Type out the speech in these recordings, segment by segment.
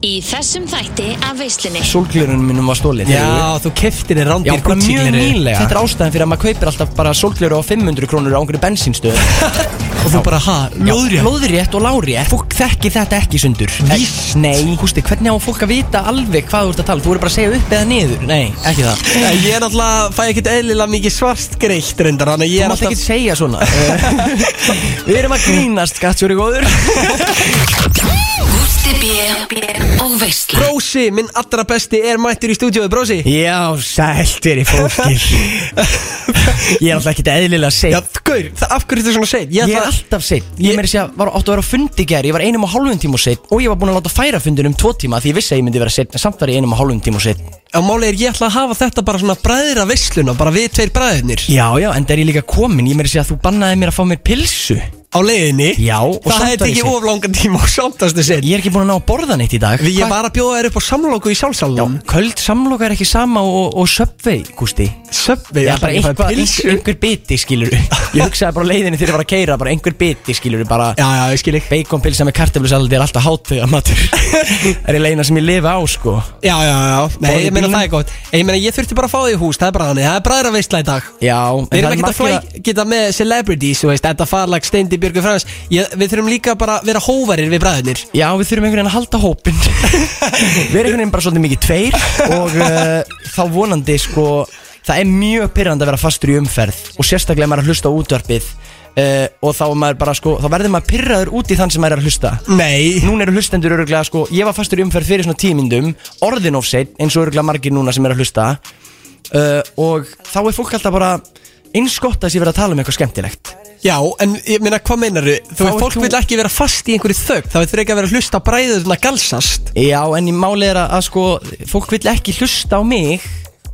Í þessum þætti af veislunni. Sólglirunum minnum var stólið Já, þú keftir þér Já, rándir bara mjög nýlega. Þetta er ástæðan fyrir að maður kaupir alltaf bara sólgliru á 500 krónur á einhverju bensínstöð. Og þú bara, ha, lóðrétt? Lóðrétt og lárétt. Fólk þekki þetta ekki sundur. Víst. Nei, hústi, hvernig á fólk að vita alveg hvað þú ert að tala? Þú voru bara að segja upp eða niður. Nei, ekki það. Ég er náttúrulega, fæ ekkert eðlilega mikið svart greitt reyndar Þannig ég Þú er mátt alltaf ekki segja svona. Við erum að grínast, skattjóri góður. Og veisla Brósi, minn allra besti er mættur í stúdíói, Brósi. Já, sælt er í fólkir Ég er alltaf ekkert eðlilega Já, seint gaur, það af hverju þetta svona segð Ég er alltaf seint Ég, Ég- meiri sé að var áttu að vera á fundi í gær. Ég var einum og hálfum tíma og seint Og ég var búin að láta færa fundin um tvo tíma Því ég vissi að ég myndi vera seint En samt var ég einum og hálfum tíma og seint Á máli er ég ætla að hafa þetta bara svona bræðra veisluna Bara við tveir bræðirnir Já, já, en það er ég líka komin Ég meiri sé að þú bannaði mér að fá mér pilsu Á leiðinni. Já, og Það hefði ég ekki seinn. of langan tíma og samtastu sinn. Ég er ekki búin að ná að borða neitt í dag. Ég Hvað- var að bjóða þér upp á samlóku í sjálfsálum Köld samloka er ekki sama og, og Subway, Gústi. Söpvi, Já, bara eitthvað, einhver, einhver biti skilur Ég hugsaði bara á leiðinni þegar ég var að keira Bara einhver biti skilur bara Já, já, ég skil ekki Baconpilsa með kartöflusaldi er alltaf hátöga matur. Er ég leina sem ég lifi á sko. Já, já, já, nei, Borðið ég meina bílnum? það er gott. Ég meina, ég þurfti bara að fá því hús, það er bara þannig Það er bræðra veistla í dag. Já, Við erum það er ekkert að margir flæk, geta með celebrities, þú veist, þetta farlag Steindi Björgur Frans ég, Við þurfum líka bara að vera hóvarir við bræðinir Já, við þurfum einhvern veginn að halda hópin Við erum einhvern veginn bara svolítið mikið tveir Og uh, þá vonandi sko Það er mjög pyrrandi að vera fastur í umferð Og sérstaklega maður að hlusta á útvarpið uh, Og þá, bara, sko, þá verður maður pyrraður út í þann sem maður er að hlusta. Nei, Núna eru hlustendur öruglega sko Ég var fastur í umferð fyrir svona tímindum Orðin of sein, eins og öruglega margir núna sem er að hlusta uh, Og þá er fólk alltaf bara eins gott að sé verið að tala um eitthvað skemmtilegt já, en ég meina, hvað meinar þú? Þú Þá veist, ert fólk þú- vil ekki vera fast í einhverju þögn. Það vil ekki að vera að hlusta á bræðurna galsast. Já, en í máli er að, að sko Fólk vill ekki hlusta á mig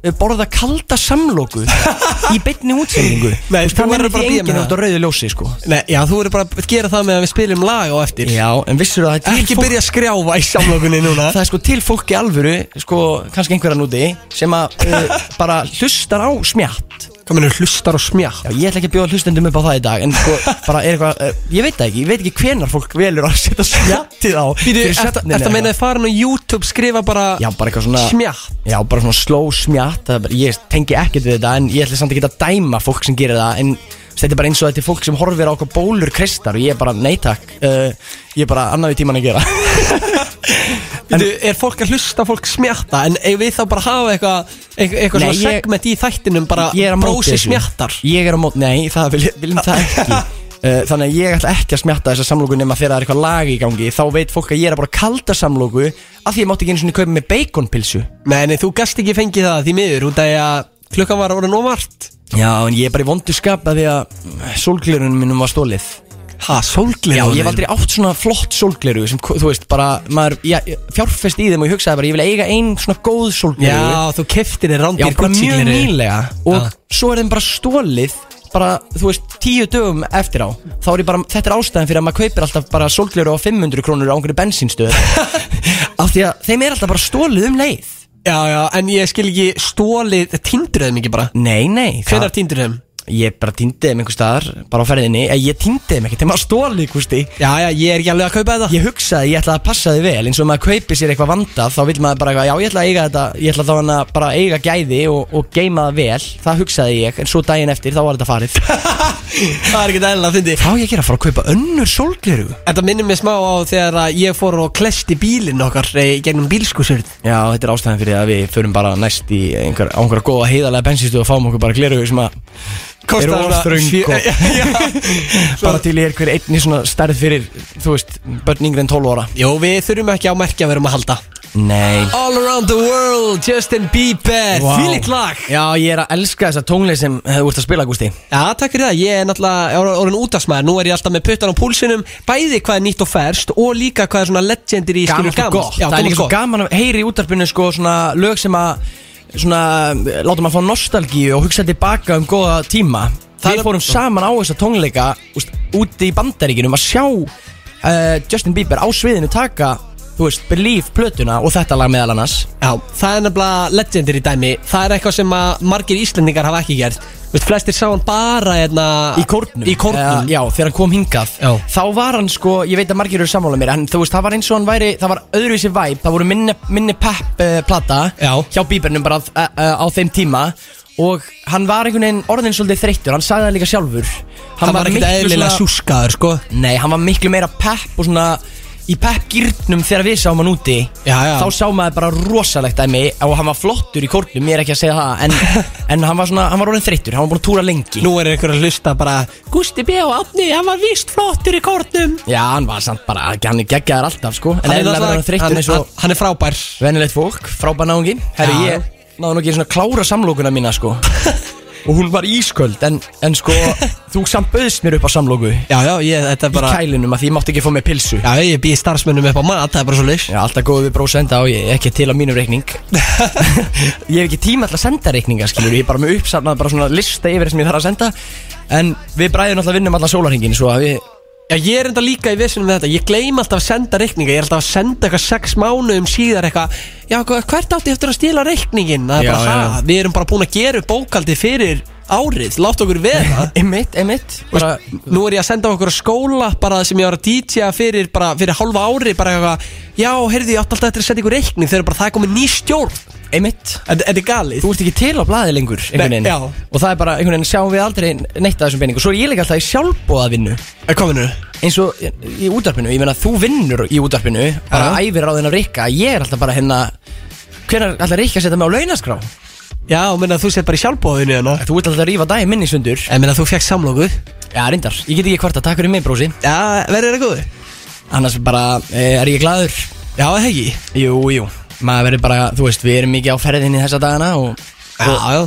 uh, Borða kalda samloku Í beinni útsendingu. Nei, Þú Það verður bara að bíða með út á rauðu ljósi sko. Nei, já, þú verður bara að gera það með að við spilum lag á eftir. Já, en vissur það að það er Ekki byrja að skrjáfa í samlokunni núna. Það er sko til fólk í alvöru Sko, kannski einhverjan úti Sem að uh, bara hlustar á smjatt Hvað mennur hlustar og smjátt Já, ég ætla ekki að bjóða hlustendum upp á það í dag En sko, bara er eitthvað uh, Ég veit það ekki, ég veit ekki hvenar fólk velur að setja smjattið á Býtu, fyrir eftir svefninn að eða meina að fara á YouTube skrifa bara Já, bara eitthvað svona smjátt Já, bara svona slow smjatt það er bara, Ég tengi ekkert við þetta En ég ætla samt ekki að dæma fólk sem gerir það En þetta er bara eins og þetta er fólk sem horfir á okkur bólur kristar Og ég er bara, nei takk. Uh, Ég er bara annaði tíman að gera. Býtu, er fólk að hlusta fólk smjatta? En eigum við þá bara hafa eitthvað eitthvað, Nei, svona ég- segment í þættinum bara brósi þessu. smjattar? Ég er á móti, nei, það vil, viljum það ekki. Uh, þannig að ég ætla ekki að smjatta þessa samlóku nema þegar það er eitthvað lag í gangi. Þá veit fólk að ég er að bara kalda samlóku af því ég mátti ekki einu svona kaupa með baconpilsu. Nei, nei, þú gast ekki fengið það því miður. Því að klukkan var orðin óvart Já, en ég er bara í vondu skap að því að sólglirunum minnum var stólið Ha, sólglið Já, ég hef aldrei átt svona flott sólgliru sem, þú veist, bara, maður, ég fjárfest í þeim og ég hugsaði bara, ég vil eiga ein svona góð sólgliru Já, þú keftir þér Já, rándir bara mjög nýlega. Og Já. svo er þeim bara stólið bara, þú veist, tíu dögum eftir á. Þá er ég bara, þetta er ástæðan fyrir að maður kaupir alltaf bara sólgliru á 500 krónur á einhverju bensínstöð. Af því að þeim er alltaf bara stólið um leið Já, já, en ég skil ekki stólið Tindur þeim ekki bara. Nei, nei, Hvenær tindur þeim? ég bara týndi þeim einhver staðar bara á ferðinni, Eh, ég týndi þeim ekki þeim að stólið, kústi Já, já, ég er ekki alveg að kaupa þetta. Ég hugsaði, ég ætlaði að passa þið vel. Eins og ef maður kaupi sér eitthvað vandað þá vil maður bara eitthvað, já ég ætla að eiga þetta ég ætla þá hann að bara eiga gæði og, og geima það vel, það hugsaði ég en svo daginn eftir þá var þetta farið Það er ekki eðlilega að fyndi Hvað á ég að gera, fara að kaupa önnur sólgleru? Þetta minnir mig smá á þegar að ég fór og klesti bílinn okkar eh, í gegnum bílskusurð Já, þetta er ástæðan fyrir að við förum bara næst í einhver, á einhverja góða heiðarlega bensinstöð og fáum okkur bara gleru sem að eru of þröng og bara til ég er hver einn í svona stærð fyrir, þú veist, börn yngri en 12 ára. Jó, við þurfum ekki á merkja að vera um að halda Nei. All around the world, Justin Bieber Vá. Fílitt lag. Já, ég er að elska þessa tónleik sem uh, þú ert að spila, Gústi Já, takk fyrir það, ég er náttúrulega orðin- orðin útastmaður Nú er ég alltaf með puttan á púlsinum Bæði hvað er nýtt og ferst Og líka hvað er svona legendir í Gaman skilur og gott. Já, Það er gaman líka og svo gott. gaman að heyri í útarpinu sko svona lög sem að svona, láta maður fá nostalgíu og hugsa tilbaka um góða tíma. Það Við er- fórum saman á þessa tónleika úst, úti í bandaríkinum að sjá uh, Justin Bieber á sviðinu taka þú veist, Believe plötuna og þetta lag meðal annars. Já, það er nefnilega legendir í dæmi. Það er eitthvað sem að margir Íslendingar hafa ekki gert. Veist, flestir sá hann bara hérna Í kórnum. Í kórnum. Já, þegar hann kom hingað. Já. Þá var hann sko, ég veit að margir eru sammála mér En þú veist, það var eins og hann væri Það var öðruvísi væp Það voru minni, minni pepp uh, plata Já. Hjá bíbernum bara uh, uh, á þeim tíma. Og hann var einhvern veginn orðin svolítið þreyttur Hann sagði það líka sjálfur. Hann var ekkert miklu eðlilega svona- sjúskaður sko. Nei, hann var miklu meira pepp og svona Í peppgýrnum þegar við sáum hann úti Já, já. Þá sá maður bara rosalegt dæmi Og hann var flottur í kórnum, ég er ekki að segja það En, en hann var svona, hann var orðin þreyttur Hann var búin að túra lengi. Nú er einhver að hlusta bara Gusti B. og Átni, hann var víst flottur í kórnum. Já, hann var samt bara, hann er geggjaður alltaf sko. En Hann hann hann- og hann- er frábær. venilegt fólk, frábær náungi. Herri, ég náðu nú ekki svona klára samlókuna mína sko Og hún var ísköld En, en sko, þú samt bauðst mér upp á samlóku Í Já, já, ég, þetta er bara kælinum að því ég mátti ekki fá mér pilsu. Já, ég býð starfsmönnum upp á mat, það er bara svo leys Já, alltaf góð við bróð senda og ég er ekki til á mínum reikning. Ég hef ekki tíma alltaf að senda reikninga, skilur Ég er bara með uppsafnað bara svona lista yfir það sem ég þarf að senda. En við bræðum alltaf vinnum allan sólarhingin Svo að við, Já, ég er enda líka í vissunum með þetta. Ég gleym alltaf að senda reikninga. Ég er alltaf að senda eitthvað sex mánuðum síðar eitthvað Já, hva- hvert átti ég eftir að stila reikningin? Það er Já, bara, já. ha, við erum bara búin að gera upp bókaldið fyrir árið. Látt okkur vera einmitt, einmitt. Bara, Nú er ég að senda okkur að skóla bara sem ég var að DJ fyrir bara fyrir hálfa ári bara eitthvað Já, heyrðu, ég átti alltaf eftir að senda ykkur reikning. Þegar bara það er komið ný stjórn Einmitt. Þetta þetta er galið. Þú ert ekki til á blaði lengur einhvern Nei, veginn. já. Og það er bara, einhvern veginn sjáum við aldrei neitt af þessum penning Og svo er ég líka alltaf í sjálfbóðavinnu Er kominu? Eins og í- í útvarpinu, ég meina þú vinnur í útvarpinu Bara Já. æfir á þennan Rikka Ég er alltaf bara hérna Hvenær ætlar Rikka setja mig á launaskrá? Já, og minna þú sett bara í sjálfbóðinu hérna. Þú ert alltaf að rífa daginn minni sundur. En minna þú fekk samlóku Já, reyndar, ég get ekki hvort að takk fyrir mig brósi Já, verður það góðu? Annars bara, eh, er ég glaður? Já, það hegi Jú, jú, maður verður bara, þú veist, við erum mikið á ferðinni þessa dagana og, Já, já.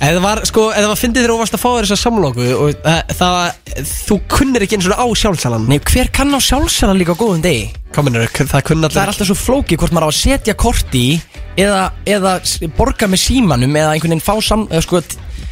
Eða það var, sko, eða það var fyndið þegar þú varst að fá þér þessa samlóku og það, það, þú kunnir ekki eins og á sjálfsalan. Nei, hver kann á sjálfsala líka á góðum degi? Kominur, það kunn Það er allir alltaf svo flókið hvort maður á að setja korti í eða, eða s- borga með símanum eða einhvern veginn fá sam eða sko,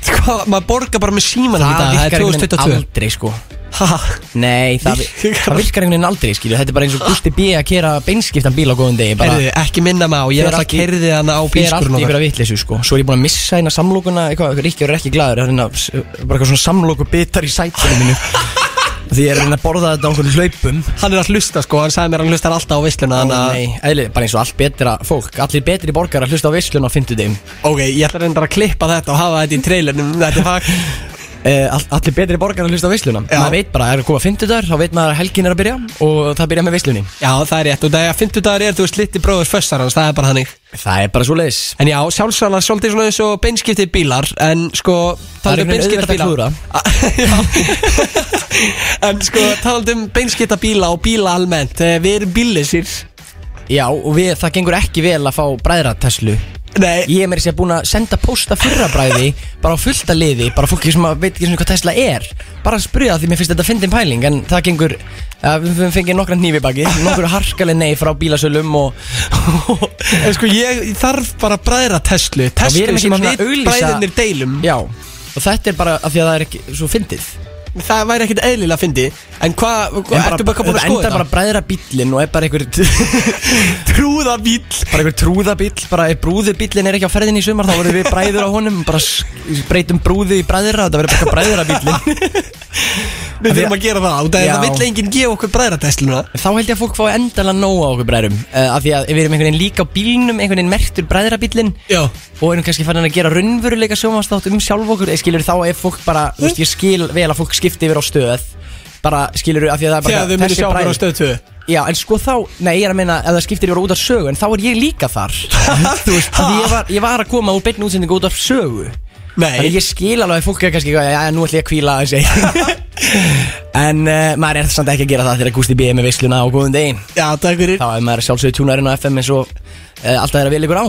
Hvað, maður borgar bara með síman í dag, það virkar er einhvern veginn 2022 aldrei sko Ha, Nei, það, það virkar einhvern veginn aldrei skilju. Þetta er bara eins og Gusti B að kera beinskiptan bíl á góðum degi bara Herðu, ekki minna mig á, ég er alltaf allt í- kerðið hana á fer allt bílskurinn í ykkur að vitleysu sko. Svo er ég búin að missa eina samlókuna eitthvað, Ríkki er ekki glaður það er hérna, bara eitthvað svona samlóku bitar í sætunum mínu. Því ég er að reyna að borða þetta á einhvern hlaupum. Hann er að hlusta sko, hann sagði mér að hann hlustar alltaf á veisluna Ó, Þannig að, Nei, eðli, bara eins og allt betra fólk. Allir betri borgar að hlusta á veislun á fimmtudegum ok, ég ætla reyndar að klippa þetta og hafa þetta í trailernum Þetta er fakt Uh, all, allir betri borgar að hlusta á veisluna. Já. maður veit bara, er að koma 50 dagar þá veit maður að helgin er að byrja og það byrja með veislunni. Já, það er rétt, og það er að 50 dagar er þú veist litti bróður fössarans, það er bara þannig. Það er bara svo leiðis En já, sjálfsvæðan svolítið svona eins og beinskiptið bílar En sko, Það er um veginn beinskipta bíla En sko, talandi um beinskipta bíla og bíla almennt eh, Við erum bílisir já og við, það gengur ekki vel að fá bræðrateslu Nei, ég er meira sér búin að senda posta fyrra bræði bara á fullta liði, bara fólki sem að veit ekki svona hvað Tesla er. Bara að það því mér finnst þetta fyndin pæling en það gengur, uh, við fengið nokkra hnífi baki, nokkur harkaleg nei frá bílasölum og, en sko ég þarf bara bræðra Tesla Tesla sem að við að bræðinir deilum. Já og þetta er bara af því að það er ekki svo fyndið Það væri ekkert eðlilega að fyndi. En hvað, hva, ertu bara búin að þetta skoða endar bara bræðra bíllinn og er bara einhver Trúðabíl bara einhver trúðabíll. Bara ef brúðubíllinn er ekki á ferðinni í sumar þá verðum við bræður á honum. Bara s- breytum brúðu í bræðra. Þetta verður bara bræðrabíllinn Við þurfum að gera það og það, Já. það vill enginn gefa okkur bræðra Tesluna þá held ég að fólk fá endala nóg á okkur bræðrum uh, af því að við erum einhvern veginn líka á bílnum einhvern veginn merktur bræðrabíllinn. Já. Og erum kannski farin að gera raunveruleika sjómastátt um sjálf okkur eða skilur þá ef fólk bara þú veist, ég skil vel að fólk skipti yfir á stöð. Bara skilur af því að það er bara Þegar þau munir þessi sjá okkur á bræður- stöð 2 Já, en sko þá, nei, ég er að meina ef það skiptir yfir út af sögu, en þá er ég líka þar. Þú veist, af því ég var, ég var að koma úr beinni útsendingu út af sögu Þannig ég skil alveg að fólk er kannski já, nú ætlum ég að kvíla þessi En uh, maður er samt ekki að gera það þegar Gústi B. er með veisluna á góðum degi. Já, takk fyrir. Þá er maður sjálfsögðu tjúnarinn á FM eins og uh, alltaf er að vilja ykkur á.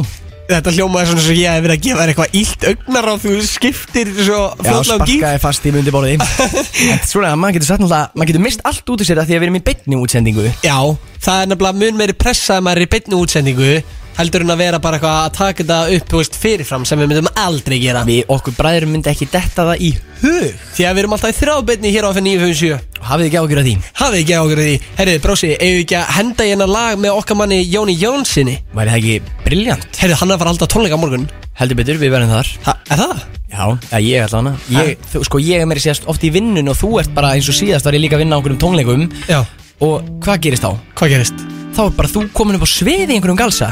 Þetta hljómaði svona svo ég hef verið að gefa þér eitthvað illt augnar á þú skiptir svo Já, fljóðlega um gíf sparkaði fast í mundi borði En svona, maður getur sagt náttúrulega, maður getur mist allt út úr sér að því að við erum í beinni útsendingu. Já, það er nefnilega mun meiri pressa að maður er í beinni útsendingu heldur en að vera bara eitthvað að taka þetta upp veist, fyrirfram sem við myndum aldrei gera. Við okkur bræðurum myndi ekki detta það í hug. Því að við erum alltaf í þráðbeinni hér á FN 957 Hafið ekki ágjur að því? Hafið ekki ágjörði því? Herrið, brósi, eigum við ekki að henda í hennar lag með okkar manni Jóni Jónssoni Væri það ekki briljant? Herrið, hann er að fara alltaf tónleika á morgun. Heldur betur, við verðum þar. Ha, Er það? Já, ja, ég ætla hana. Ég, þú, sko, ég er meiri sérst oft í vinnun og þú ert bara eins og síðast var ég líka að vinna á einhverjum tónleikum. Já, og hvað gerist þá? hvað gerist? Þá er bara þú komin upp á sviði í einhverjum galsa.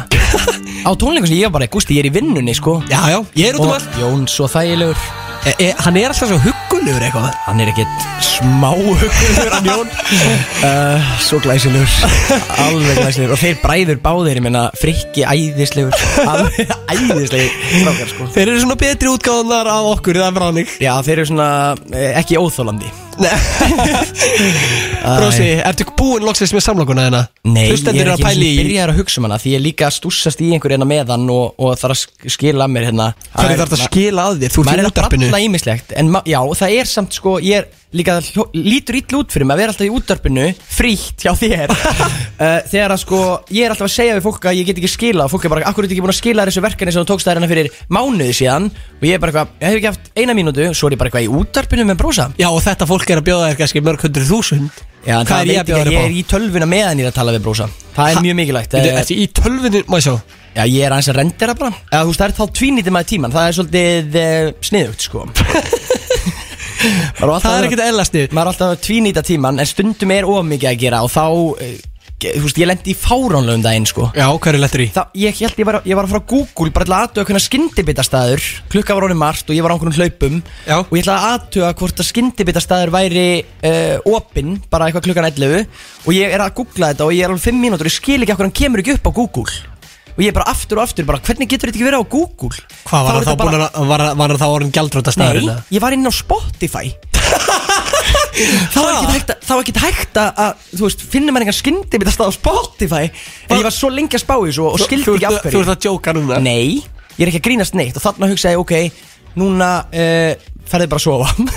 Á tónleikum sem ég var bara, gústi, ég er í vinnunni sko. Já, já, ég er út um og allt. Jón svo þægilegur. E, e, Hann er alltaf svo huggulegur eitthvað. Hann er ekkert smá hugur hann Jón. Uh, svo glæsilegur. Alveg glæsilegur. Og þeir bræður báðir ég meina frikki æðislegur. Alveg æðislegur strákar sko. Þeir eru svona betri útgáðanar af okkur Það er bara hannig Já, þeir eru svona eh, ekki óþólandi Brósi, ertu búinn loksins með samlokuna þeirna? Nei, ég er ekki að í byrjaður að hugsa um hana Því ég er líka að stússast í einhver hérna með hann Og, og þarf að sk- skila að mér hérna Hvernig þarf þetta að skila að þér? Þú ert er í að útarpinu bralla ímislegt En já, það er samt sko Ég er líka hljó- lítur illa út fyrir mig Að vera alltaf í útarpinu Frítt hjá þér. Uh, Þegar að sko Ég er alltaf að segja við fólk að ég get ekki skila Fólk er bara, akkur er ekki búin að skila þessu verkefni Sem þú tókst þær hérna fyrir mánuði síðan? Og ég er bara eitthvað, ég hef ekki haft eina mínútu Svo er ég bara eitthvað í útarpinu með brósa Já, og þetta fólk er að bjóða þér kannski mörg hundru þúsund. Já, en það er ég að bjóða þér ég er í tölvuna meðan ég er að tala við brósa Það er Ha? mjög mikilvægt Þetta Eh, er í tölvunni, má ég sjá? Já, ég er aðeins að rendera bara. Eða, þú veist, það er þá tvínítið maður tíman Það er svolítið uh, sniðugt, sko Það er ekkert ellast niður Maður er alltaf að tvínýta tíman En stundum er of mikið að gera Og þá, uh, þú veist, ég lendi í fáránlegum daginn, sko Já, hvað er lettur í? Þá, ég held ég var, ég var að fara á Google bara til að aðtuga hvernig skyndibitastæður klukka var honum margt og ég var á einhverjum hlaupum Já. og ég ætlaði að aðtuga hvort að skyndibitastæður væri uh, opinn bara eitthvað klukkan 11 og ég er að googla þetta og ég er alveg 5 mínútur og ég skil ekki hvernig hann kemur ekki upp á Google og ég er bara aftur og aftur bara hvernig getur þetta ekki verið á Google? Hvað var Þá er það þá búin að, var, var það þá orðin gjaldróta staðurinn? Nei, ég var inn á Spotify. Það var ekkert hægt að, það var ekkert hægt að, að, þú veist, finnum maður einhvern skyndibitastæð á Spotify En ég var svo lengi að spá í svo og skildi ekki af Þú hverju. ert að djóka núna? Nei, ég er ekki að grínast neitt og þarna hugsaði ég, ok, núna uh, ferði bara að sofa.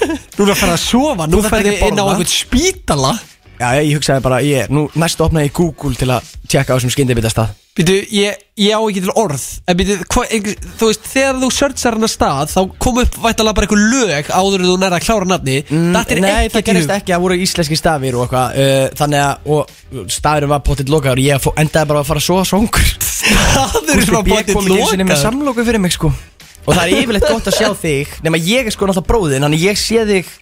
Núna ferði að sofa, nú Þú ferði ekki að inn á einhvern spítala Já, ég hugsaði bara, ég, nú næstu opnaði ég Google til að tjekka á þessum skyndibitastað. Býtu, ég, ég á ekki til orð En býtu, þú veist, þegar þú searchar hann að stað Þá kom upp vættalega bara einhver lög Áður en þú nærða að klára nafni er Nei, það gerist ekki, það voru íslenski stafir og eitthvað uh, Þannig að, og staðurinn var pottitt lokaður Ég fó, endaði bara að fara að sofa svongur Staður sem að Ég kom ekki einu sinni með samloku fyrir mig sko. Og það er yfirleitt gott að sjá þig Nefn ég er sko náttúrulega bróðin Þannig ég sé þig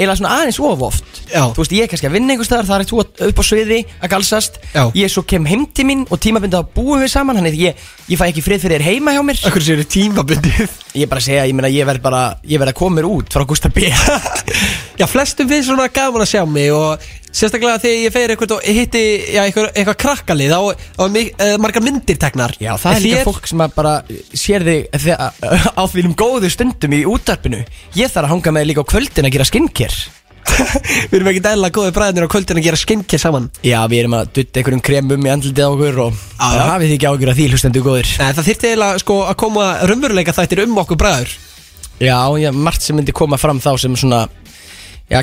eiginlega svona aðeins of oft. Já. Þú veist, ég er kannski að vinna einhvers staðar Það er þú upp á sviði að galsast. Já. Ég svo kem heim til mín og tímabindi að búum við saman Þannig að ég, ég fæ ekki frið fyrir þér heima hjá mér. Akkur séu tímabundið? Ég er bara að segja, ég meina ég verð bara Ég verð að koma mér út frá Gústa B Já, flestum finnst svona gaman að sjá mig Og sérstaklega þegar ég fer eitthvað og hitti Já, eitthvað, eitthvað krakkalið Á, á mig, uh, margar myndir teknar. Já, það er líka fólk sem að bara sér þig þegar, á þínum góðu stundum í útarpinu Ég þarf að hanga með þig líka á kvöldin að gera skincare. Við erum ekki dæla góði bræðinir á kvöldin að gera skincare saman. Já, við erum að dutta einhverjum kremum í andlitið á okkur og Já, það já. hafið þið ekki ágjur að því hlustendu góðir. Nei, það þyrfti eiginlega sko að koma raunveruleika þættir um okkur bræður. Já, já, margt sem myndi koma fram þá sem svona Já,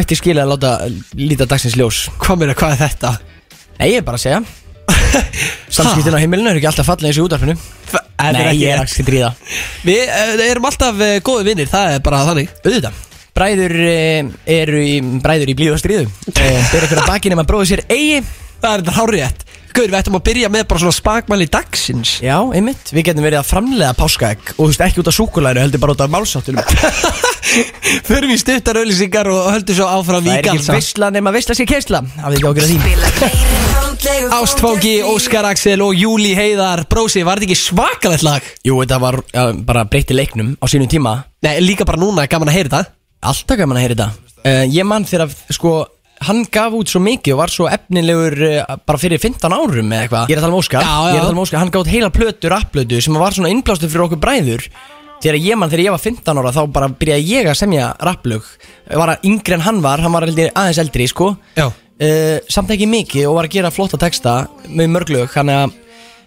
ætti skilja að láta líta dagsins ljós. Hvað meina, hvað er þetta? Nei, ég er bara að segja. Samskiptin á heimilinu eru ekki alltaf fallið eins í útarpinu Er Nei, ég er ekki dríða Við uh, erum alltaf uh, góði vinnir, það er bara þannig. Auðvitað. Bræður eh, eru í, bræður í blíðu og stríðu. Eh, Ber ykkur að baki nema bróðu sér eigi. Það er þetta hárétt Gauður, við ættum að byrja með bara svona spakmæli dagsins. Já, einmitt, við getum verið að framlega páskaegg Og þú veist, ekki út af súkulæru, heldur bara út af málsáttunum Förum í stuttar auðlýsingar og höldum svo áfram Það í er ekki galsa veistla nema veistla sér keisla. Hafið ekki ágjörð því. Ástfóki, Óskar Axel og Júli Heiðar. Brósi, var þetta ekki svakalegt lag? Jú, þetta var ja, bara breytti leiknum á sínum tíma. Nei, líka bara núna, gaman að heyra þetta. Alltaf gaman að heyra þetta. Uh, Ég mann þegar, sko, hann gaf út svo mikið og var svo efnilegur uh, bara fyrir 15 árum eða eitthvað. Ég er að tala um Óskar. Já, Ég er já. að tala um Óskar, hann gátt heila plötu, rapplötu sem var svona innblástu fyrir okkur bræður. Þegar ég mann, þegar ég var 15 ára þá bara byrjaði ég að semja rapplög. Var að yngri en hann var, hann var heldur aðeins eldri, sko. Já. Uh, Samt ekki mikið og var að gera flotta texta með mörglög Þannig að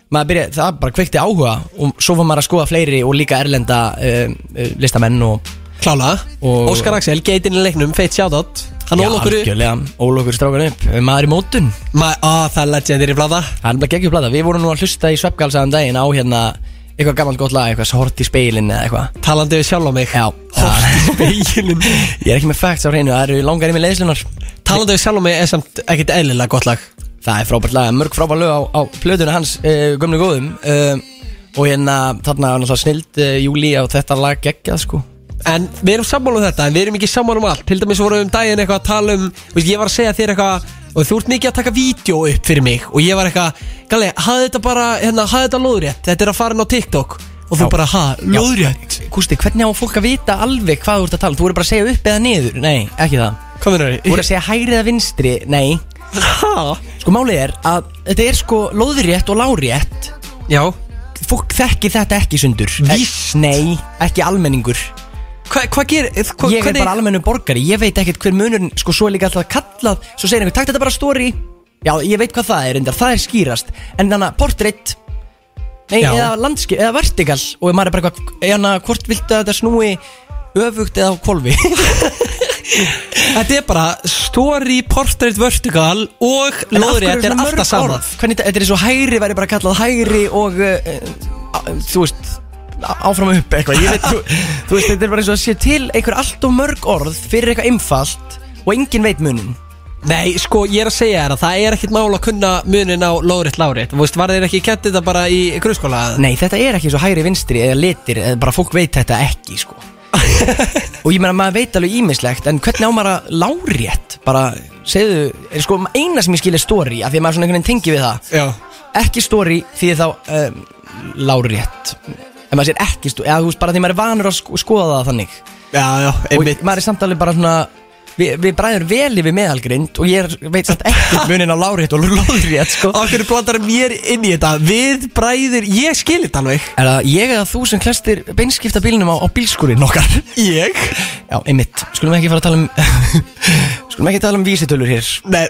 maður byrjaði, það bara kveikti áhuga og svo var maður að skoða fleiri og líka erlenda uh, uh, listamenn og Klála Og- Óskar Axel, geitin í leiknum, feitt sjátt Hann ól okkur algjörlega, ól okkur strákan upp Maður í mótun. Ma, Á, það er legendir í blada Það er bara geggjum plata. Við vorum nú að hlusta í sveppgalsaðan daginn á hérna Eitthvað gammalt gott lag, eitthvað hort í speilin eða eitthvað. Talandi við sjálf á mig. Já. Hort í speilin Ég er ekki með facts á hreinu, það eru langar í mig leiðslunar Talandi við sjálf á mig er samt ekkert eðlilega gott lag. Það er frábært lag, mörg frábært lög á, á plötunni hans uh, gömlu góðum. Uh, Og hérna, þarna var náttúrulega snild uh, Júli á þetta lag geggjað sko En við erum sammála um þetta, en við erum ekki sammála um allt. Til dæmis vorum við um daginn eitthvað að tala um veist, Ég var að segja þér eitthvað Og þú ert mikið að taka vídeo upp fyrir mig Og ég var eitthvað, Galli, hafði þetta bara hérna, Hafði þetta lóðrétt, þetta er að fara inn á TikTok. Og þú Já. bara, ha, lóðrétt? Gústi, hvernig á fólk að vita alveg hvað þú ert að tala um? Þú voru bara að segja upp eða niður? Nei, ekki það. Hvað Þú verður voru að segja hægri eða vinstri? Nei? Sko málið er að þetta er sko lóðrétt og lárétt. Já. Fólk þekki þetta ekki sundur. Víst. Nei, ekki almenningur Hvað hva gerir, hva, Ég er bara almennu borgari, ég veit ekkert hver munurinn Sko svo er líka alltaf kallað Svo segir einhver, takk þetta bara story. Já, ég veit hvað það er reyndar, það er skýrast. En þannig að portrait Nei, Já. eða landskip, eða vertical. Og maður er bara eitthvað, eða hvort viltu að þetta snúi Öfugt eða á kvolfi Þetta er bara story, portrait, vertical og hverju lóðrétt er alltaf sama. orð? Hvernig, þetta er svo hægri væri bara kallað hægri og uh, uh, þú veist áfram upp eitthvað. Ég veit, þú, þú veist, þetta er bara eins og að sé til einhver allt og mörg orð fyrir eitthvað einfalt og enginn veit munin. Nei, sko, ég er að segja þér að það er ekkit mál að kunna munin á lóðrétt, lárétt Þú veist, var þeir ekki kent þetta bara í grunnskóla? Nei, þetta er ekki svo hægri vinstri eða litir eða bara fólk veit þetta ekki sko. og ég meina maður veit alveg ímislegt en hvernig á maður að lárétt bara, segðu, er sko eina sem ég skil er story af því að maður svona einhvern veginn tengi við það. Já. Ekki story því þá um, lárétt en maður sér ekki story eða þú veist bara því maður er vanur að sko skoða það þannig. Já, já, og maður er samt alveg bara svona við, við bræður vel yfir meðalgrind og ég er, veit samt ekki munin á lárétt og lárétt sko. Okkur blandar mér inn í þetta? Við bræðir, ég skil þetta alveg. Er það ég eða þú sem klestir beinskipta bílnum á, á bílskurinn okkar? Ég? já, einmitt, skulum ekki fara að tala um skulum ekki tala um vísitölur hér. Nei,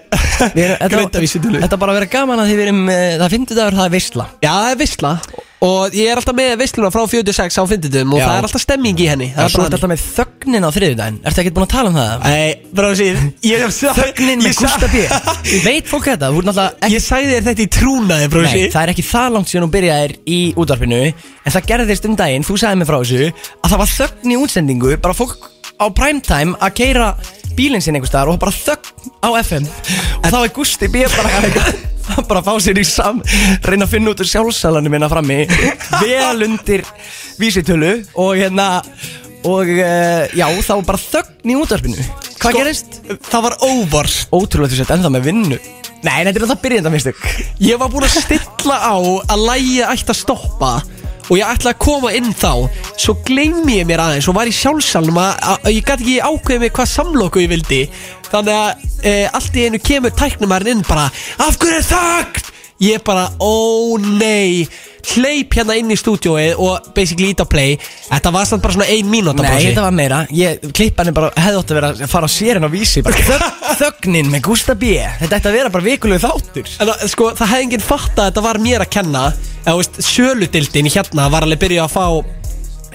Við erum- þetta, Greinda vísitölu þetta bara að vera gaman að því við erum uh, það finnst dagur, það er veistla Já, það er veistla Og ég er alltaf með veisluna frá 46 á fynditum Og Já. það er alltaf stemming í henni það er svo bara alltaf með þögnin á þriðudaginn ertu ekki búin að tala um það? Nei, bara að síð Ég hef Þögnin með Gústa B Veit fólk þetta? Þú ert náttúrulega ekki Ég sagði þér þetta í trúnaði, frá Nei, það er ekki það langt síðan þú byrjaðir í útvarpinu En það gerðist um daginn, þú sagði mig frá þessu Að það var þögn í útsendingu Bara fólk á primetime að keira bílinn sinn einhvers staðar Og bara þögn á FM Og þá er Gústi B bara bara fá sér í sam Reyna að finna út úr sjálfsalanum minna frammi. Vel undir vísitölu Og hérna Og uh, já, þá var bara þögn í útvarpinu. Hvað Sko- gerist? Það var óvart. Ótrúlega þú sett ennþá með vinnu. Nei, þetta er það byrjenda mistök. Ég var búin að stilla á að lægi ætti að stoppa Og ég ætlaði að koma inn þá Svo gleymi ég mér aðeins og var í sjálfsalm að, ég gæti ekki ákveðið mig hvað samloku ég vildi Þannig að e, allt í einu kemur tæknumærin inn bara Af hverju er þögn? Ég bara, ó nei. Hleyp hérna inn í stúdíóið og basically ít á play. Þetta var samt bara svona ein mínúta Nei, þetta var meira. Ég, Klippan er bara, hefði átt að vera að fara á sérin á vísi bara, þögn, Þögnin með Gústa B. Þetta ætti að vera bara vikulegu þáttur. En að, sko, það hefði enginn fatt að þetta var mér að kenna. Eða, veist, söludildin hérna var alveg byrjað að fá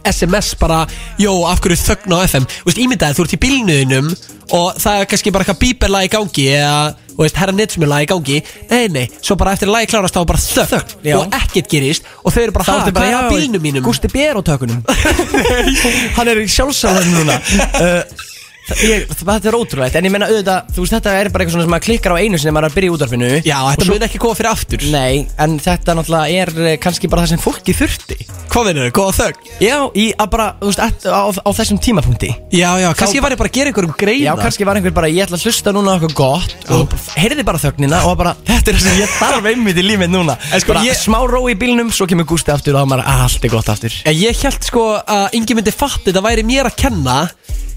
SMS bara, jó, af hverju þögn á FM Þú veist, ímyndaði, þú ert í bílnuðinum Og það er kannski bara eitthvað bíberlag í gangi Eða, þú veist, herra netsmjölag í gangi Nei, nei, svo bara eftir að lagi klárast þá bara þögn Þögn, já. Og ekkert gerist Og þau eru bara, ha, hvað er að bílnum mínum? Gústi B er á tökunum Hann er í sjálfsalanum núna uh, Þetta er ótrúlegt En ég menna auðvitað, þú veist, þetta er bara eitthvað svona sem maður klikkar á einu sinni maður er að byrja í útvarpinu. Já, þetta mun ekki koma fyrir aftur. Nei, en þetta náttúrulega er eh, kannski bara það sem fólki þurfti. Hvað verður þau, góða þögn? Já, í að bara, þú veist, at, á, á þessum tímapunkti. Já, já, kannski ég var ég bara að gera einhverjum greiða Já, kannski var einhver bara, ég ætla að hlusta núna eitthvað gott og heyrði bara þögnina og bara, þetta er það sem ég þarf einmitt í lífið núna. Sko, bara ég- smá ró í bílnum, svo kemur Gústi aftur og maður, "Ah, allt er gott aftur. Ég held sko að yngi myndi fatta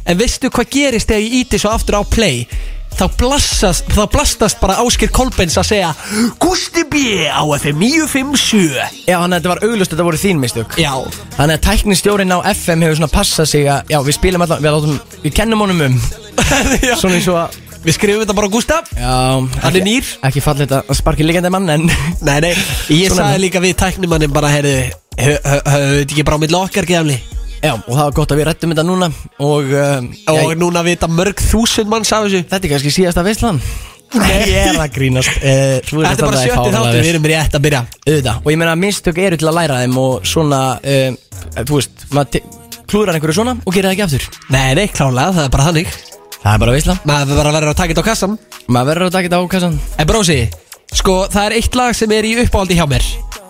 þetta að En veistu hvað gerist þegar ég íti svo aftur á play? Þá blastast, þá blastast bara Áskir Kolbens að segja Gusti B á FM 957 Já, þannig að þetta var auglust, þetta voru þín mistök. Já. Þannig að tæknistjórin á FM hefur svona passað sig að, já, við spilum allan, við, látum, við kennum honum um. Svona eins og að, Við skrifum þetta bara á Gústa. Já Hann er nýr. Ekki fallið að sparki líkandi mann, en Nei, nei. Ég sagði líka við tæknimannin bara Herðu, höfðu þetta ekki bara á milli okkar gefli Já, og það var gott að við rættum þetta núna Og, um, Og já, núna vita mörg þúsund manns af þessu. Þetta er kannski síðasta veislan. Nei, ég er að grínast. Uh, Þetta er bara sjötti þáttur, við erum rétt að byrja. Auðvitað. Og ég meina að mistök eru til að læra þeim og svona, uh, þú veist maður te- klúðrar einhverju svona og gerir það ekki aftur. Nei, nei, klálega, það er bara þannig. Það er bara veisla, Maður bara verður að taka þetta á kassan maður verður að taka þetta á kassan En brósi, sko það er eitt lag sem er í uppáhaldi hjá mér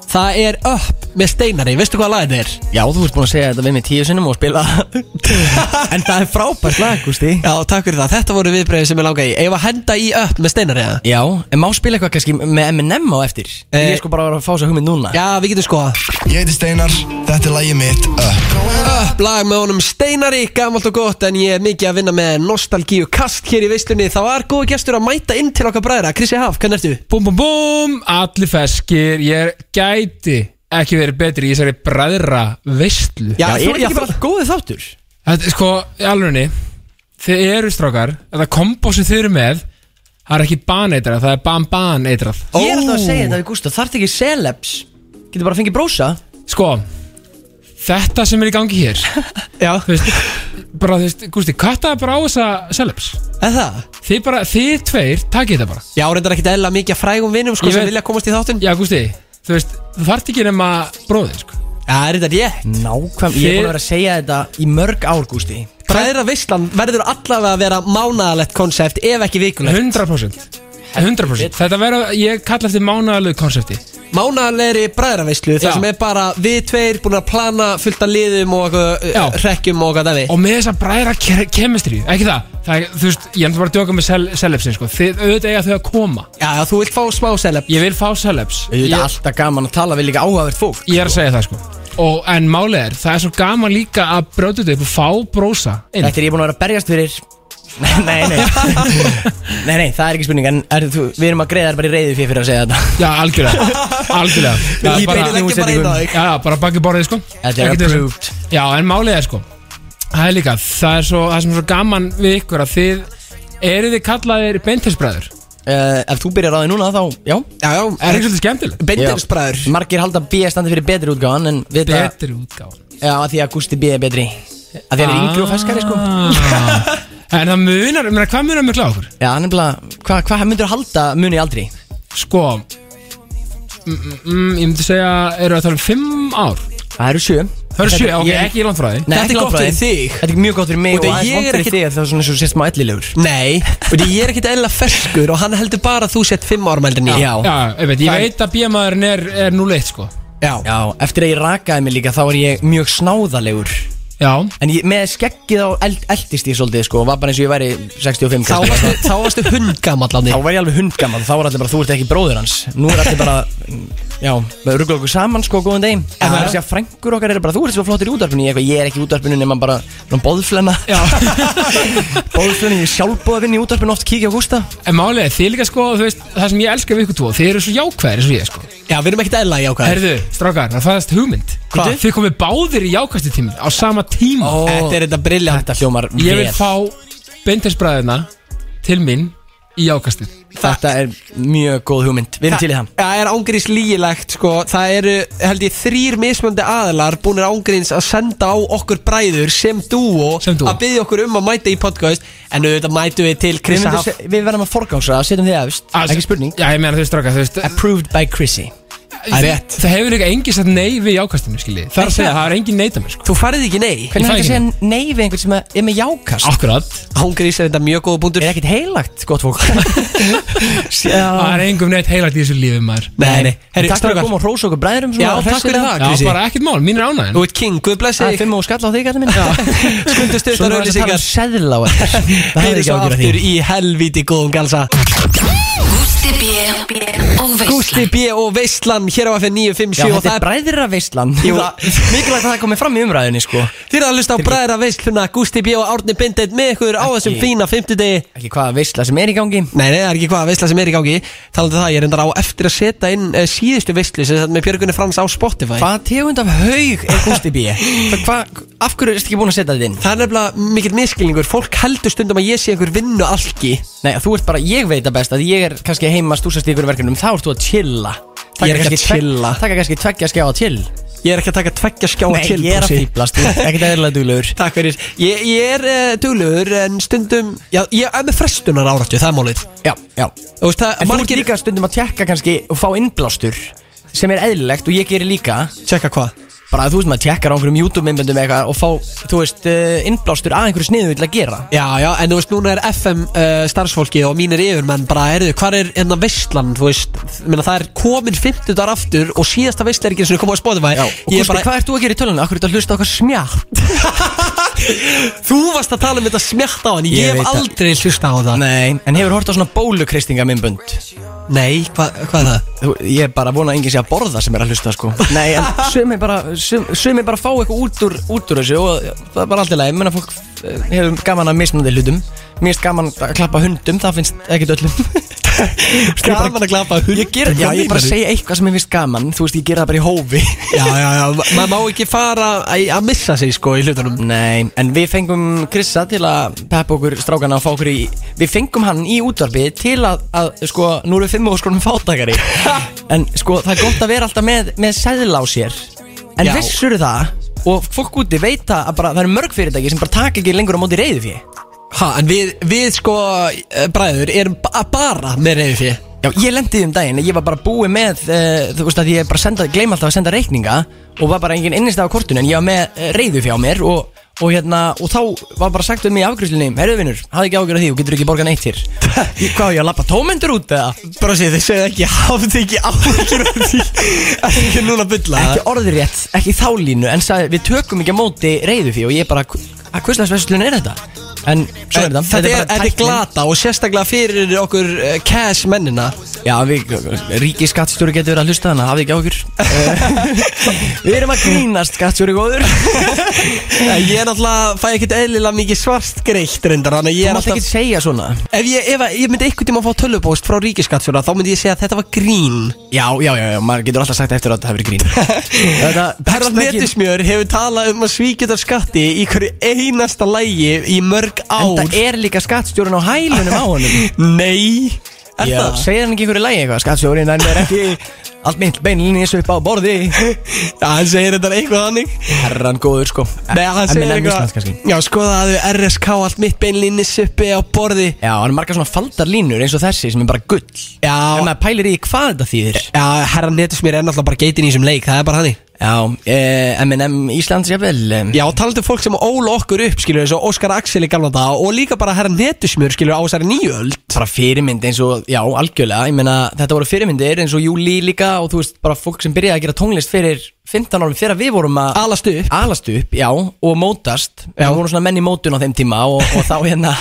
Það er Up með Steinari, veistu hvað lag þetta er? Já, þú ert búin að segja þetta við mig tíu sinnum og spila En það er frábært lag, Gústi. Já, takk fyrir það, þetta voru viðbreyði sem ég langaði í. Ef að henda í upp með Steinari eða? Já, en má spila eitthvað kannski með M&M á eftir? Eh, Ég er sko bara að fá að hugmynd núna. Já, við getum skoða Ég heiti Steinar, þetta er lagið mitt Up Upp lag með honum Steinari, gamalt og gott En ég er mikið að vinna með nostalgíu kast hér í veislunni Það var góð gestur að mæta inn til okkar bræðra. Krissi Haf, hvernig ertu? Búm, búm, búm, allir feskir Ég gæti ekki verið betri í þessari bræðra veistlu Já, þú- er já, ekki bara góðið þáttur? Þetta er sko, í alvegni Þið eru strákar Þetta kombo sem þið eru með Það er ekki baneitrað, það er ban-baneitrað Ég er alltaf að segja þetta við Gústa Þarf ekki celebs Getur bara að fengið brósa? Sko Þetta sem er í gangi hér Já, Þú veist Bara, þú veist, Gústi, kattaði bara á þessa celebs. Eða það? Þið bara, þið tveir, takið þetta bara. Já, reyndar ekki eðla mikið að frægum vinnum sko, Ég sem veit- vilja komast í þáttun Já, Gústi, þú veist Þú þarft ekki nema bróðið, sko. Já, reyndar ég Nákvæm, ég er búin að vera að segja þetta í mörg ár Gústi. Bræðra veistlan verður allavega að vera mánaðalegt konsept ef ekki vikulegt. 100% 100% Þetta verður, ég kalla eftir mánaðalegu konsepti. Mánaðalegri bræðra veistlu Já. þar sem er bara við tveir búin að plana fullt af liðum og Já. uh, hrekkjum og hvað það við Og með þessa bræðra ke- kemistri Ekki það, það er, þú veist, ég er bara að djóka með cel celebsin sko. Þið auðvitað eiga þau að koma. Já, já, þú vilt fá smá seleb Ég vil fá celebs. Þetta ég, er alltaf gaman að tala við líka áhugavert fólk ég er að segja það sko. Og, En málið er, það er svo gaman líka að brjóta þetta upp og fá brósa inn. Þetta er ég búin að vera að berjast fyrir Nei, nei, nei. Nei, nei, það er ekki spurning En er, þú, við erum að greiða þær bara í reyðu fyrir, fyrir að segja þetta. Já, algjörlega. Algjörlega. Já, Í bara, beinni Leggja bara inn á þig já, bara baki borðið sko. Þetta er Ekkert þessu. approved. Já, en málið er sko Það er líka, það er svo, það sem er svo gaman við ykkur að þið eru þið kallaðir beintilsbræður uh, Ef þú byrjar á því núna, þá, já. Já, já, Er ekki svolítið skemmtilegt? Beindinsbræður Já. Margir halda B standi fyrir betri útgáðan En við það, Betri útgáð já, að því að Gústi B er betri. Að því að hann er yngri og feskari, sko. Ah. En það munar, meina, hvað munar mjög kláð okkur? Já, nefnilega, hvað hva myndur halda muni aldrei? Sko mm, mm, mm, Ég myndi segja, eru það tala um fimm ár? Það eru sjö. Það eru sjö, ok, Ég- ekki í langt frá því Nei, Þetta ekki er gott frá fyrir þig. Þetta er mjög gott fyrir mig Og og það er fyrir ekkit- þig að Það er svona eins og sést maður ellilegur. Nei, og ég er ekkit eðla ferskur og hann heldur bara að þú sett fimm árum heldur ég. Já. Já, ég veit, ég veit að bíamaðurinn er, er 0-1 sko. Já, Já, eftir að ég rakaði mig líka þá er ég mjög snáðalegur Já, En ég, með skeggið á eld, eldist ég svolítið sko Var bara eins og ég væri 65 þá kannski. varstu, þá varstu hundgamall á Þá þig var ég alveg hundgammal, þá var allir bara þú ert ekki bróður hans. Nú er allir bara, já, við ruggla okkur saman sko, góðan degi En það er að segja frængur okkar eru bara, þú ert svo flottir í útvarpinu. Ég, eitthvað, ég er ekki í útvarpinu nema bara, svona bóðflenna já. Bóðflenna, ég er sjálfbúð að vinna í útvarpinu oft kíkja á Gústa. En málið er, þið líka sko, þú veist, það sem ég elska við ykkur tvo Þið eru svo jákvæðir eins og ég sko. Já, við erum ekkit eðla jákvæður Herðu, strákar, það fæðast hugmynd. Hvað? Þið komið báðir í jákvæðstu tími á sama tíma. Ó. Þetta er þetta briljant Þetta hljómar Ég vil vel fá beintilsbræðina til mín í jákvæðstu Þetta er mjög góð hugmynd, við erum til í það. Það er ángríns lígilegt sko. Það eru, held ég, þrýr mismöndi aðilar Búinir ángríns að senda á okkur bræður Sem dúo Sem dúo. Að byggja okkur um að mæta í podcast. En auðvitað mætu við til Við, Krissa myndum Haf se- við verðum að forgámsraða, setjum þið efst. Ekki spurning. Já, ég meina þú veist, strákar, þú veist Approved by Chrissy Það er rétt. Það hefur líka engin sagt nei við jákvæðstinu, skiljið Það er að segja, það er engin neita mér, sko. Þú færið ekki nei. Hvernig er þetta að segja nei við einhvern sem er með jákast? Akkurat. Ángríns er þetta mjög góða búndur. Er ekkert heilagt, gott fólk? Það Já er engum neitt heilagt í þessu lífi maður. Nei, nei. Herri, Takk fyrir að koma og hrósa okkur bræðurum Já, takk fyrir það, Já, Krissi. bara ekkert mál, mín er ánægin Þú ert king, guð blessi Það er þig. fimm og skall á þig, gæti minn Skundu Svo styrtar nú er þetta að tala um seðla á svo að galsa. Gústi B og Gústi Hér á FN Já, 957 og þetta það er bræðir af veistlan. Mikilvægt að það komi fram í umræðinni, sko. Þið er að hlusta á bræðra Veistluna Gústi B og Árni Bindeit með ykkur á þessum fína 50 degi Ekki hvaða veistla sem er í gangi. Nei, nei, það er ekki hvað veistla sem er í gangi. Talandi um það, ég er endar á eftir að setja inn uh, síðustu veistlu sem þetta með Björgunni Frans á Spotify. Hvaða tegund af haug er Gústi B? Það- hvað- Af hverju erstu ekki búin að setja þetta inn? Það er nefnilega mikill miskilningur Fólk heldur stundum að ég sé einhver vinnu alki Nei, þú ert bara, ég veit að best að ég er kannski heima stúsast í ykkur verkefnum Þá ert þú að chilla Ég er ekki að chilla. Taka kannski tveggja skjá að chill Ég er ekki að taka tveggja skjá Nei, til ég er að fýblast, ekkert eðlilega duglegur. Takk fyrir. Ég, ég er uh, duglegur en stundum Já, ég er með frestunar áratu, það er málið. Já, já. Þú veist það, En þú ert margir líka stundum að tjekka kannski og fá innblástur sem er eðlilegt og ég gerir líka. Tjekka hvað? Bara þú veist maður tjekkar á einhverjum YouTube-myndböndum eitthvað og fá, þú veist, uh, innblástur að einhverju sniðu að gera Já, já, en þú veist, núna er FM uh, starfsfólki og mínir yfirmenn bara, erðu, hvað er enna veistlan, þú veist, minna, það er komin 50 dagar aftur og síðasta veistla er ekki eins og komið á Spotify Já, og er Gústi, hvað ert þú að gera í tölunum? Akkur er þetta að hlusta okkar smjátt? Þú varst að tala um þetta smjátt á hann, ég, Ég hef aldrei hlusta á það Nei, en hefur hort á svona bólukristinga myndbönd Nei, hva, hvað er það? Ég er bara að vona að enginn sé að borða sem er að hlusta sko Nei, en sumi bara, sum, sumi bara fá eitthvað út úr, út úr þessu og það er bara allt í lagi. Menna fólk eh, hefur gaman að mismunandi hlutum. Mér finnst gaman að klappa hundum, það finnst ekkert öllum. Gaman að klappa hundum. Ég ger, já, ég bara segja eitthvað sem ég finnst gaman. Þú veist, ég gera það bara í hófi. Já, já, já, ma- maður má ekki fara að, að missa sig sko í hlutunum. Nei, en við fengum Krissa til að peppa okkur strákana og fá okkur í Við fengum hann í útvarfi til að, að sko, nú erum við fimm og skonum fátakari En sko, það er gott að vera alltaf með, með seðla á sér En vissur það, og fólk úti veit að bara, það eru mörg fyrirtæki sem bara taka ekki lengur á móti reyðu fyrir Ha, en við, við sko, eh, bræður, erum ba bara með reyði fyrir Já, ég lendi um daginn, ég var bara búið með, uh, þú veist að ég bara senda, gleyma alltaf að senda reikninga Og var bara engin innistæð á kortinu en ég var með uh, reyðu fjá mér og, og hérna, og þá var bara sagt um mig í afgriðslunni Herðu vinnur, hafði ekki ágjörð því og getur ekki borgað neitt hér Ég- Hvað, ég að lappa tómendur út eða? Bara sé, þið segðu ekki, hafðu ekki áhyggjur af því Ekki núna að bylla Ekki orðrétt, ekki þá línu, en sagði við tökum ekki á móti reyðu fjá og ég bara, að hvurslagsveslun er þetta? En svo er þetta, Þetta er, þetta er glata og sérstaklega fyrir okkur uh, cash mennina? Já, við, ríki skattstjóri getur verið að hlusta hana, hafði ekki ágjur Við erum að grínast skattstjóri góður. Ég er náttúrulega, fæ ekkert eðlilega mikið svart greitt reyndar Þannig að ég Þú er mátt ekki alltaf segja svona. Ef ég, ef ég myndi einhvern tíma að fá tölvupóst frá ríkiskatsjóra Þá myndi ég segja að þetta var grín. Já, já, já, já, maður getur alltaf sagt eftir að þetta hefur grín. Þetta Herran Netismjör hefur talað um að svíkjöldar skatti í hverju einasta lægi í mörg En ár. Það er líka skattstjórun á hælunum á honum. Nei. Er Já, það? segir hann ekki einhverju lægi eitthvað? Skattstjórin, hann er ekki allt mitt beinlinnis upp á borði. Já, hann segir þetta eitthvað þannig. Herran góður, sko. Nei, hann segir Eminem Íslands eitthvað kannski. Já, skoðaðu RSK allt mitt beinlinnis uppi á borði. Já, hann er margar svona faldar línur eins og þessi sem er bara gull. Já, maður pælir í hvað þetta þýðir. Já herran Netismjör er náttúrulega bara geitin í þessum leik Það er bara þannig Já, eh, M&M Íslands, jafnvel eh, Já, talandi um fólk sem óla okkur upp, skilur eins og Óskar Axel í gamla dag og líka bara herran Netusmjör, skilur á þessari nýjöld bara fyrirmynd eins og, já, algjörlega. Ég meina, þetta voru fyrirmyndir eins og Júli líka og þú veist, bara fólk sem byrjaði að gera tónlist fyrir 15 árum, þegar við vorum að Alast upp. Alast upp, já, og mótast. Já. við vorum svona menn í mótun á þeim tíma og, og þá hérna,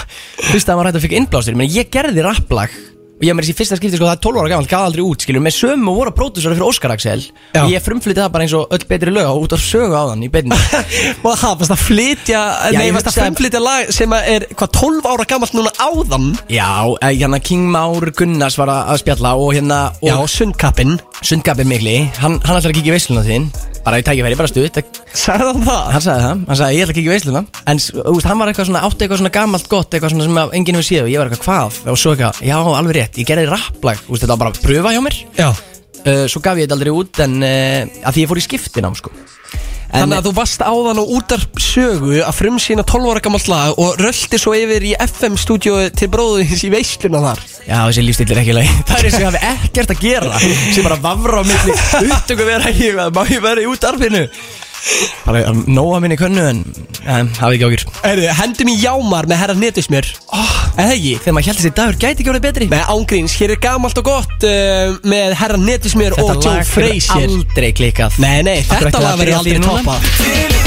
fyrst að maður hætti að fikk innblástur. Menn ég gerði rapplag og ég með þessi fyrsta skipti, sko, það er 12 ára gamalt, gaf aldrei út, skiljum, með sömu voru að pródúsera fyrir Óskar Axel. Já. og ég frumflytti það bara eins og öll betri lög og út á sögu á þann í beinni. Og það, varst að flytja, Já, nei, ég varst að hugsaði- frumflytja lag sem að er, hvað, 12 ára gamalt núna áðan Já, eh, hérna King Már Gunnars var að að spjalla og hérna og Já, sundkappinn Sundgabir Mikli, hann, hann ætlar að kíkja í veisluna þín. Bara í tækifæri, bara stutt. Sagði hann það? hann sagði það, hann sagði ég ætla að kíkja í veisluna. En s- þú veist, hann var eitthvað svona, átti eitthvað svona gamalt gott eitthvað svona sem að enginn hefur séð. Og ég var eitthvað hvað? Og svo eitthvað, já, alveg rétt, ég gerði rapplag þú veist, þetta var bara að pröfa hjá mér. Já. Uh, svo gaf ég þetta aldrei út en uh, að því ég fór í skiptinám sko. En, Þannig að þú varst áðan á útarp sögu að frumsýna 12 ára gamalt lag og rölti svo yfir í FM-stúdíu til bróðins í veisluna þar. Já, þessi lífstíl er ekki leið Það er eins og ég hafi ekkert að gera sem bara vafra á milli. Upptöku vera í má ég vera í útarfinu bara að nóa minni könnu en um, hafi ekki ágjur Erðu, hendum í jámar með herra netusmjör oh, Eða ekki? Þegar maður held þessi dagur gæti ekki orðið betri. Með ángríns, hér er gamalt og gott uh, með herra netusmjör og Joe Frazier. aldrei klikkað. Nei, nei, þetta lag verður aldrei allt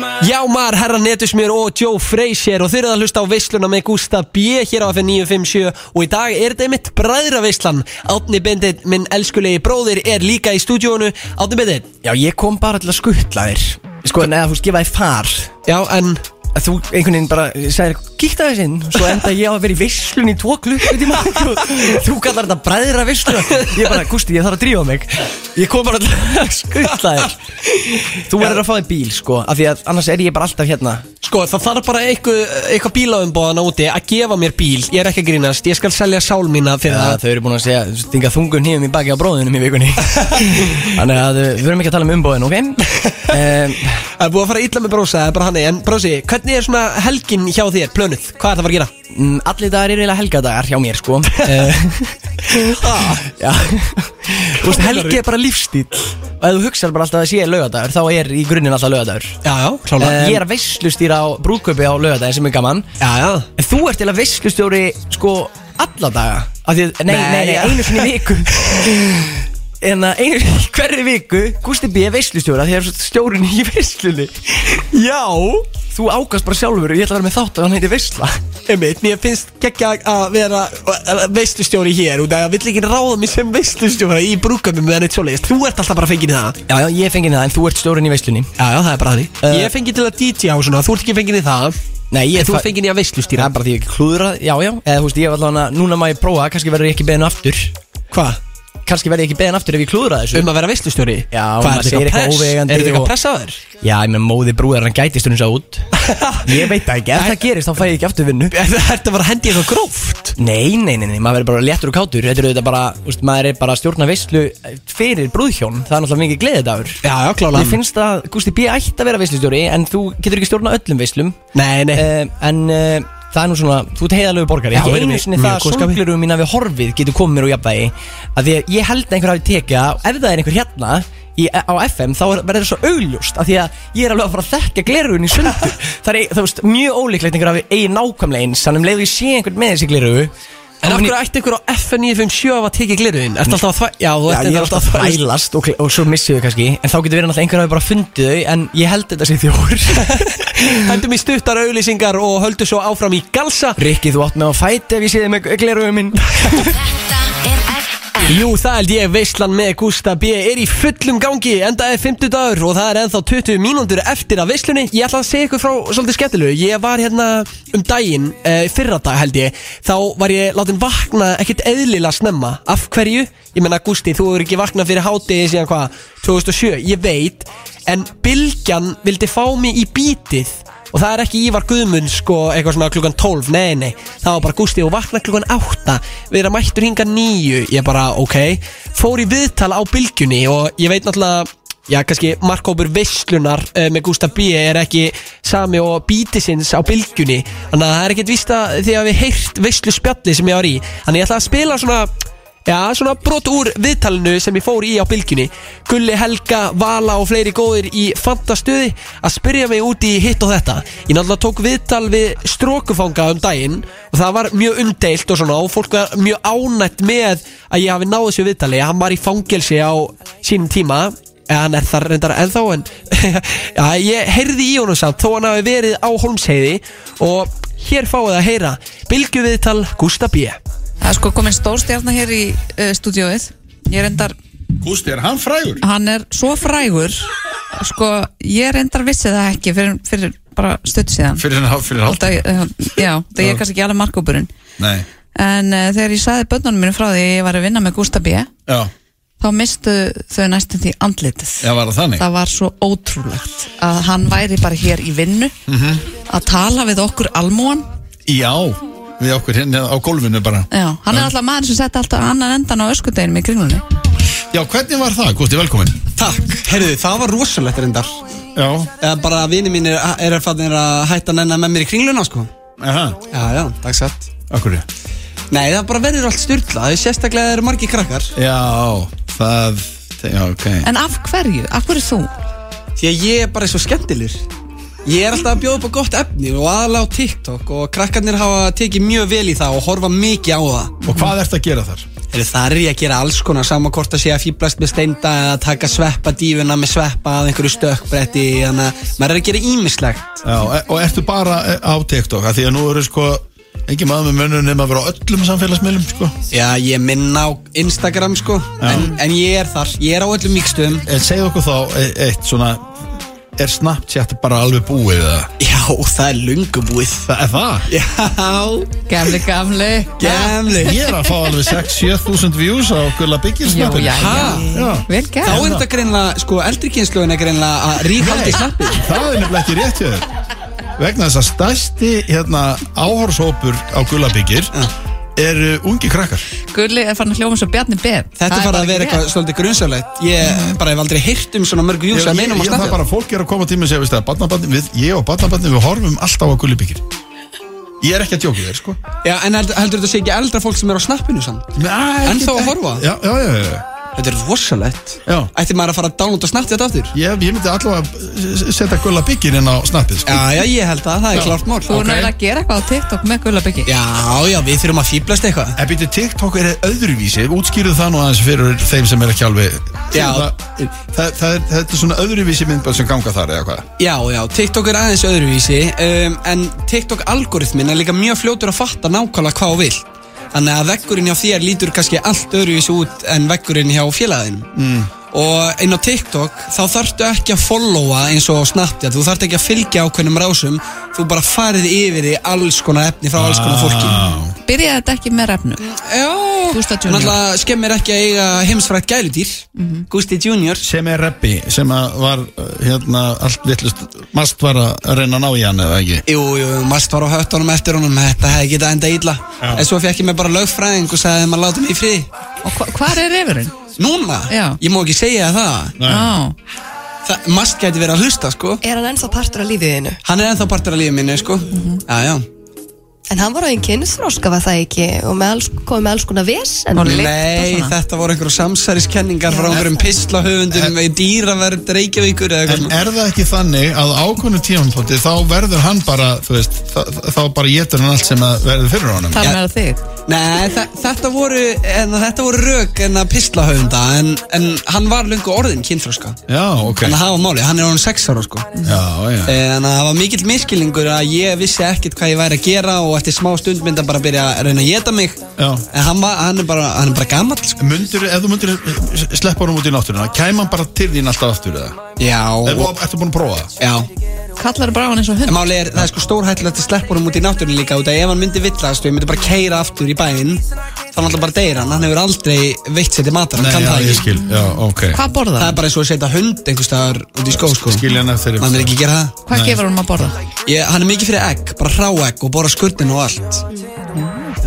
toppa Jámar, herra netusmjör og Joe Frazier og þeir eru að hlusta á veisluna með Gustaf B hér á FM 957 og í dag er þetta mitt bræðraveislan. Átni Bendit, minn elskulegi bróðir er líka í stúdíónu. Átni Bendit Já, ég kom bara til að skuttla þér. Sko, neða, þú skifaði far. Já, en að Þú einhvern veginn bara sagðir Kíkta þess inn. Svo enda ég á að vera í veislun í tvo klukkutíma. Þú kallar þetta bræðra veisluna Ég bara, Gusti, ég þarf að drífa mig. Ég kom bara að skuttla þér. Þú verður að fá þér bíl, sko Af því að annars er ég bara alltaf hérna. Sko, það þarf bara eitthvað, eitthvað bílaumboðan úti að gefa mér bíl. Ég er ekki að grínast, ég skal selja sál mína fyrir það þau eru búin að segja, stinga þungun hífum í baki á bróðunum í vikunni. Þannig að við að um Það er búið að fara illa með brósa, það er bara hann En brósi, hvernig er svona helgin hjá þér, plönuð? Hvað er það að fara að gera? mm, Allir dagar er eiginlega helgadagar hjá mér sko. Uh, Já. Þú veist, helgi er bara lífstíl Og ef þú hugsar bara alltaf að það sé laugadagur Þá er í grunninn alltaf laugadagur Já, já, klálega Ég er að veislustýra á brúðkaupi á laugadaginn sem er gaman. Já, já. En þú ert eða veislustjóri sko alla daga. Af því, að- nei, nei, nei, Nei, einu sinni í viku En að einu í hverri viku Gústi B. veislustjóri af Því að það er stjórin í veislunni. Já Þú ágast bara sjálfur og ég ætla að vera með þátt að hann heiti veisla. Einmitt, mér finnst geggja að vera veistustjóri hér og það vill ekki ráða mig sem veistustjóri í brúkumum með henni tjóliðist Þú ert alltaf bara fengið í það. Já, já, ég fengið það en þú ert stjórin í veislunni. Já, já, það er bara þannig. Uh, Ég er fengið til að DJ á svona, þú ert ekki fengið í það. Nei, ég þú fengið í að Það veistlustýra er bara því ég ekki klúðra Já, já, eða þú veist, ég var allavega Núna má ég prófa, kannski verður ég ekki beðin aftur. Hvað? Kannski verður ég ekki beðin aftur ef ég klúðra þessu. Um að vera veistlustjóri? Já, maður er segir eitthvað óviðeigandi Er þetta eitthvað og- press á þér? Já, ég með móði brúðar hann gæti stundum svo út. Ég veit það ekki, ef það gerist þá fæ ég ekki aftur vinnu. Er þetta bara að hendi eitthvað gróft? Nei, nei, nei, nei, maður verður bara léttur og kátur. Þetta er auðvitað bara, úst, maður er bara að stjórna veislu fyrir brúðhjón. Það er náttúrulega mikið gleðidagur. Já, já, klálega. Mér finnst að Gústi B. ætti að vera veislustjóri En þú getur ekki stjórna öllum veislum. Nei, nei. Uh, En uh, það er nú svona, þú ert heiðalegu borgari. Já, Ekki einu sinni mjög það að góð skapi. sólglerum mína við horfið getur komið mér úr jafnvægi. Að Því að ég held að einhver hafi tekið það. Ef það er einhver hérna í, á FM þá er- verður það svo augljóst. Af Því að ég er alveg að fara að þekka glerugun í sundur. Það er það veist, mjög ólíklegt einhver hafi eigi nákvæmlega eins. Þannig um leiðu ég sé einhvern með þessi glerugu En af hverju ætti einhver á FN957 að tekið gliruðinn? Ertu alltaf að þvæ... Já, þú er þetta alltaf að þvælast. og, og svo missið þau kannski. En þá getur verið náttúrulega einhver hafi bara fundið þau En ég held þetta sé þjór Hendum í stuttar auðlýsingar og höldum svo áfram í galsa. Rikki, þú átt með að fæti ef ég sé þið með glerugum minn Þetta er Jú, það held ég, Veislan með Gústa B er í fullum gangi, enda er 50 dagur og það er ennþá 20 mínútur eftir að veislunni. Ég ætla að segja ykkur frá svolítið skemmtilegu. Ég var hérna um daginn, uh, fyrra dag held ég Þá var ég látin vakna ekkert eðlilega snemma. Af hverju? Ég menna Gústi, þú hefur ekki vaknað fyrir hátegi síðan hvað, 2007, ég veit En Bylgjan vildi fá mig í bítið Og það er ekki Ívar Guðmund sko eitthvað svona klukkan 12, nei nei. Það var bara Gústi og vakna klukkan 8 Við erum mættur hinga 9 Ég bara ok. Fór í viðtal á bylgjunni og ég veit náttúrulega Já, kannski markkópur veislunar uh, með Gústa B er ekki sami og bítisins á bylgjunni. Þannig að það er ekkert því að við heyrt veislu spjalli sem ég var í. Þannig ég ætla að spila svona Já, svona brot úr viðtalinu sem ég fór í á bylgjunni. Gulli, Helga, Vala og fleiri góðir í fantastuði að spyrja mig út í hitt og þetta. Ég náttúrulega tók viðtal við strókufanga um daginn og það var mjög umdeilt og svona og fólk var mjög ánætt með að ég hafi náð þessu viðtali. Hann var í fangelsi á sínum tíma. Eða hann er þar reyndar ennþá en já, ég heyrði í honum samt þó hann hafi verið á Holmsheiði og hér fáið að heyra bylgjuviðtal Gústa B Það er sko komin stórstjarnar hér í uh, stúdióið Ég reyndar, Gústi, er hann frægur? hann er svo frægur. Sko, ég reyndar vissi það ekki fyrir, fyrir bara stödd síðan. Fyrir, fyrir hálft? Alltaf, uh, Já, það er kannski ekki alveg markópurinn Nei, En uh, þegar ég saði börnunum mínu frá því að ég var að vinna með Gústa B já, Þá mistu þau næstum því andlitið. Já var það þannig? Það var svo ótrúlegt að hann væri bara hér í vinnu Mhm. að tala við okkur almúan Já, við okkur hérna á gólfinu bara. Já, hann er alltaf maður sem setti alltaf annan endan á öskudeginum í kringlunni. Já, hvernig var það, Gústi, velkomin. Takk, heyrðu, það var rosalegt reyndar. Já, Eða bara vini mínir er að fannir að hætta að nenna með mér í kringluna sko. Aha, Já, já, dagsett okkur Nei, það bara verður allt styrla, það er sérstaklega eru margir krakkar. Já, það, já, ok. En af hverju? Af hverju þú? Því að ég er bara svo skemmtilegur Ég er alltaf að bjóða upp á gott efni og aðalega á TikTok og krakkarnir hafa tekið mjög vel í það og horfa mikið á það. Og hvað ert að gera þar? Heyrðu, Það er ég að gera alls konar sama hvort að sé að fýblast með steinda eða taka sveppa dífuna með sveppa að einhverju stökkbretti þannig að maður er að gera ímislegt Já, e- og ertu bara e- á TikTok? Af Því að nú eru sko, ekki maður með mönnum nema að vera á öllum samfélagsmiðlum, sko. Já, ég minna á Instagram sko en, en ég er þar, ég er á öllum mikstum En segð okkur þá e- eitt svona Er Snapchat bara alveg búið eða? Já, það er lungu búið. Það er það? Já, Gamli, gamli. Gemli Ég er að fá alveg 6-7 þúsund views á Gulla Byggir Já, snappinu. já, Ha? já. Já. Vel Þá gert er þetta greinlega, sko, eldri kynsluðin er greinlega að ríkhaldi snappið Það er nefnilega ekki rétt hjá þér. Vegna þess að stærsti hérna, áhorshópur á Gullabyggir eru ungi krakkar? Gulli er farin að hljóma svo Bjarni Beð Þetta er farið að vera eitthvað svolítið grunnsalegt Ég bara hef aldrei heyrt um svona mörg views Ég, að meinum að það er snappa bara fólk er að koma tíma og segja, veist það, barnabarni, við, ég og barnabarni við horfum alltaf á gullibyggir Ég er ekki að djóka þér, sko. Já, en heldur, heldur þetta sé ekki eldra fólk sem er á snappinu samt? En þá að horfa? Já, já, já, já. Þetta er rosalegt. Já. Ætti maður að fara að downloada snappt þetta aftur? Ég, ég myndi allavega að setja gulla byggir inn á snappið, sko. Já, já, ég held að það er klart mál. Þú er náttúrulega að gera eitthvað á TikTok með Gullabyggi Já, já, við þurfum að fýblast eitthvað. En býttu TikTok er öðruvísi, útskýrðu það nú aðeins fyrir þeim sem er ekki alveg Já. það, það, það, er, er svona öðruvísi myndböð sem ganga þar eða hvað? Já, já, TikTok er aðeins öðruvísi. Um, En TikTok algoritmin er líka mjög fljótur að fatta nákvæmlega hvað þú vill Þannig að veggurinn hjá þér lítur kannski allt öðruvísi út en veggurinn hjá félaginu mm. Og inn á TikTok þá þarftu ekki að followa eins og Snapchat. Þú þarft ekki að fylgja ákveðnum rásum. Þú bara farið yfir í alls konar efni frá alls konar fólki. Byrjaði þetta ekki með refnu Já, náttúrulega skemmir ekki að eiga heimsfrækt gæludýr. Gústi Junior. Sem er reppi, sem að var uh, hérna allt vittlust Mast var að reyna að ná í hann eða ekki? Jú, jú, mast var á höttunum eftir honum. Þetta hefði getað enda illa. En svo fekk ég mig bara lögfræðing og sagði maður láta mig í frið Og hva, hvað er refurinn? Núna? Já. Ég má ekki segja það. Já, Það, mast gæti verið að hlusta, sko. Er hann ennþá partur af lífiðinu? Hann er ennþá partur af lífið minni, sko. Já, já En hann var á einn kynþróska, var það ekki? Og með alls, komið með alls konar vesen. Nei, þetta voru einhverjum samsæriskenningar frá einhverjum pislahöfundum í dýraverð Reykjavíkur eða eitthvað En er það ekki þannig að ákvönu tímapunkti þá verður hann bara, þú veist, þá, bara getur hann allt sem að verður fyrir honum? Það með þig. Nei, þetta voru, en, þetta voru rök en að pislahöfunda en, en hann var lungu orðin kynþróska Já, ok. Þannig að hafa máli, hann er orðin sex ára sko. Já, já. En það var mikill miskilningur að ég vissi ekkert hvað ég væri að gera og eftir smá stund myndi hann bara byrja að reyna að geta mig Já. En hann, var, hann er bara, hann er bara gammal sko. Mundur, ef þú mundir sleppa honum út í náttúruna kæm hann bara til þín alltaf aftur eða? Já, Ertu ertu búin að prófa það? já Kallar bara á hann eins og En hund máli er, það er sko stórhættulegt að sleppa honum út í náttúrunni líka út að ef hann myndi villast og ég myndi bara keira aftur í bæinn þá er hann alltaf bara deyra hann, hann hefur aldrei veitt sér til matar, hann Nei, kann já, það ég ekki. skil, já, ok. Hvað borða Það það? er bara eins og að setja hund einhvers staðar út í skó sko. Skil hann eftir Hann er ekki að gera það. Hvað gefur hann að borða? ég, Hann er mikið fyrir egg, bara hrá egg og bora skurnin og allt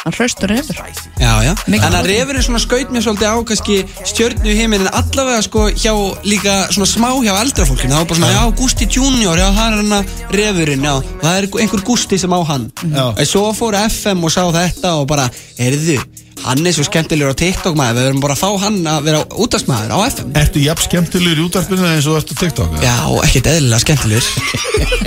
Hann hraustur refur Já, já. Mikið En að prótein. refurinn svona skaut mér svolítið á kannski stjörnu heiminn en allavega sko hjá líka svona smá hjá eldra fólkinu. Það var bara svona, já, Gusti Junior, já, það er hann að refurinn, já. Það er einhver Gusti sem á hann. Já. En svo fór FM og sá þetta og bara, heyrðu, hann er svo skemmtilegur á TikTok maður. Við verðum bara að fá hann að vera útastmaður á FM Ertu jafn skemmtilegur í útarpinu eins og ertu á TikTok? eða? Já, ekkert eðlilega skemmtilegur.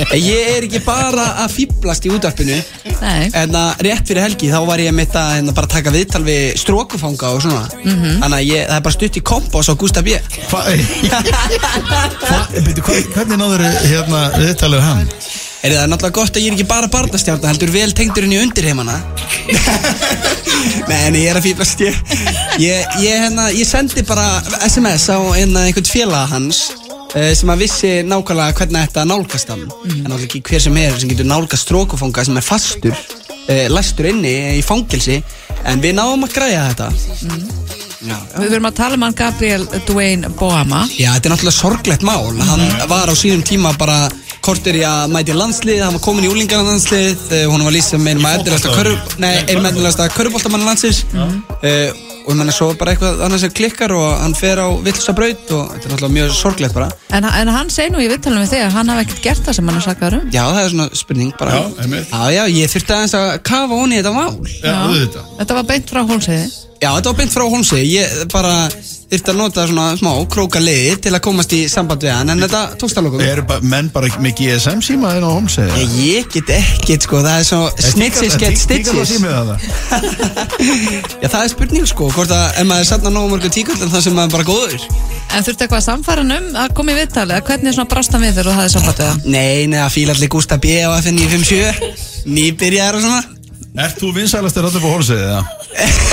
En Ég er ekki bara að fýblast í útvarpinu. Nei. En að rétt fyrir helgi þá var ég mitt að hérna, bara taka viðtal við strókufanga og svona. Þannig að ég, það er bara stutt í kompás á Gustaf B. Hva, hva, byrju, hva, hvernig náður hérna viðtalið hann? Er það náttúrulega gott að ég er ekki bara barnastjárna heldur vel tengdur inn í undirheimana? Nei, en ég er að fýblast ég, ég, ég, hérna, ég sendi bara SMS á hérna, einhvern félaga hans uh, sem að vissi nákvæmlega hvernig þetta nálgast hann. En náttúrulega ekki hver sem er sem getur nálgast strókufanga sem er fastur uh, læstur inni í fangelsi en við náum að græja þetta. Já, Við verum að tala um hann Gabriel Dwayne Boama. Já, þetta er náttúrulega sorglegt mál. Hann var á sínum tíma bara kortir í að mæti landslið, hann var komin í úlingarna landslið uh, hún var lýst sem einum eftirlæsta körfuboltamann landsins. Uh, og ég menna svo bara eitthvað annars sem klikkar og hann fer á villsa braut og þetta er náttúrulega mjög sorglegt bara. En, en hann segir nú í vittalum við þig að hann hafi ekkert gert það sem hann er sakaður um. Já, það er svona spurning bara. Já, einmitt. Já, já, ég þurfti aðeins að kafa onni þetta mál. Já, auðvitað. Þetta var beint frá hólseiði Já, þetta var beint frá Holmsi Ég bara þurfti að nota svona smá króka liði til að komast í samband við hann en þetta tókst að lokum Eru ba menn bara með GSM síma inn á homsegi? Ég, ég get ekkert sko, það er svo snitches get stitches. það Já, það er spurning sko, hvort að ef maður sanna nógu mörgum tíkull en það sem maður er bara góður. En þurfti eitthvað að samfæra hann um að koma í viðtalið að hvernig svona brást hann við þegar þú hafði samband við það Nei, nei, að fíla allir Gústa B á FN 957 Nýbyrjar og svona. Ert þú vinsælastir alltaf á homsegi eða?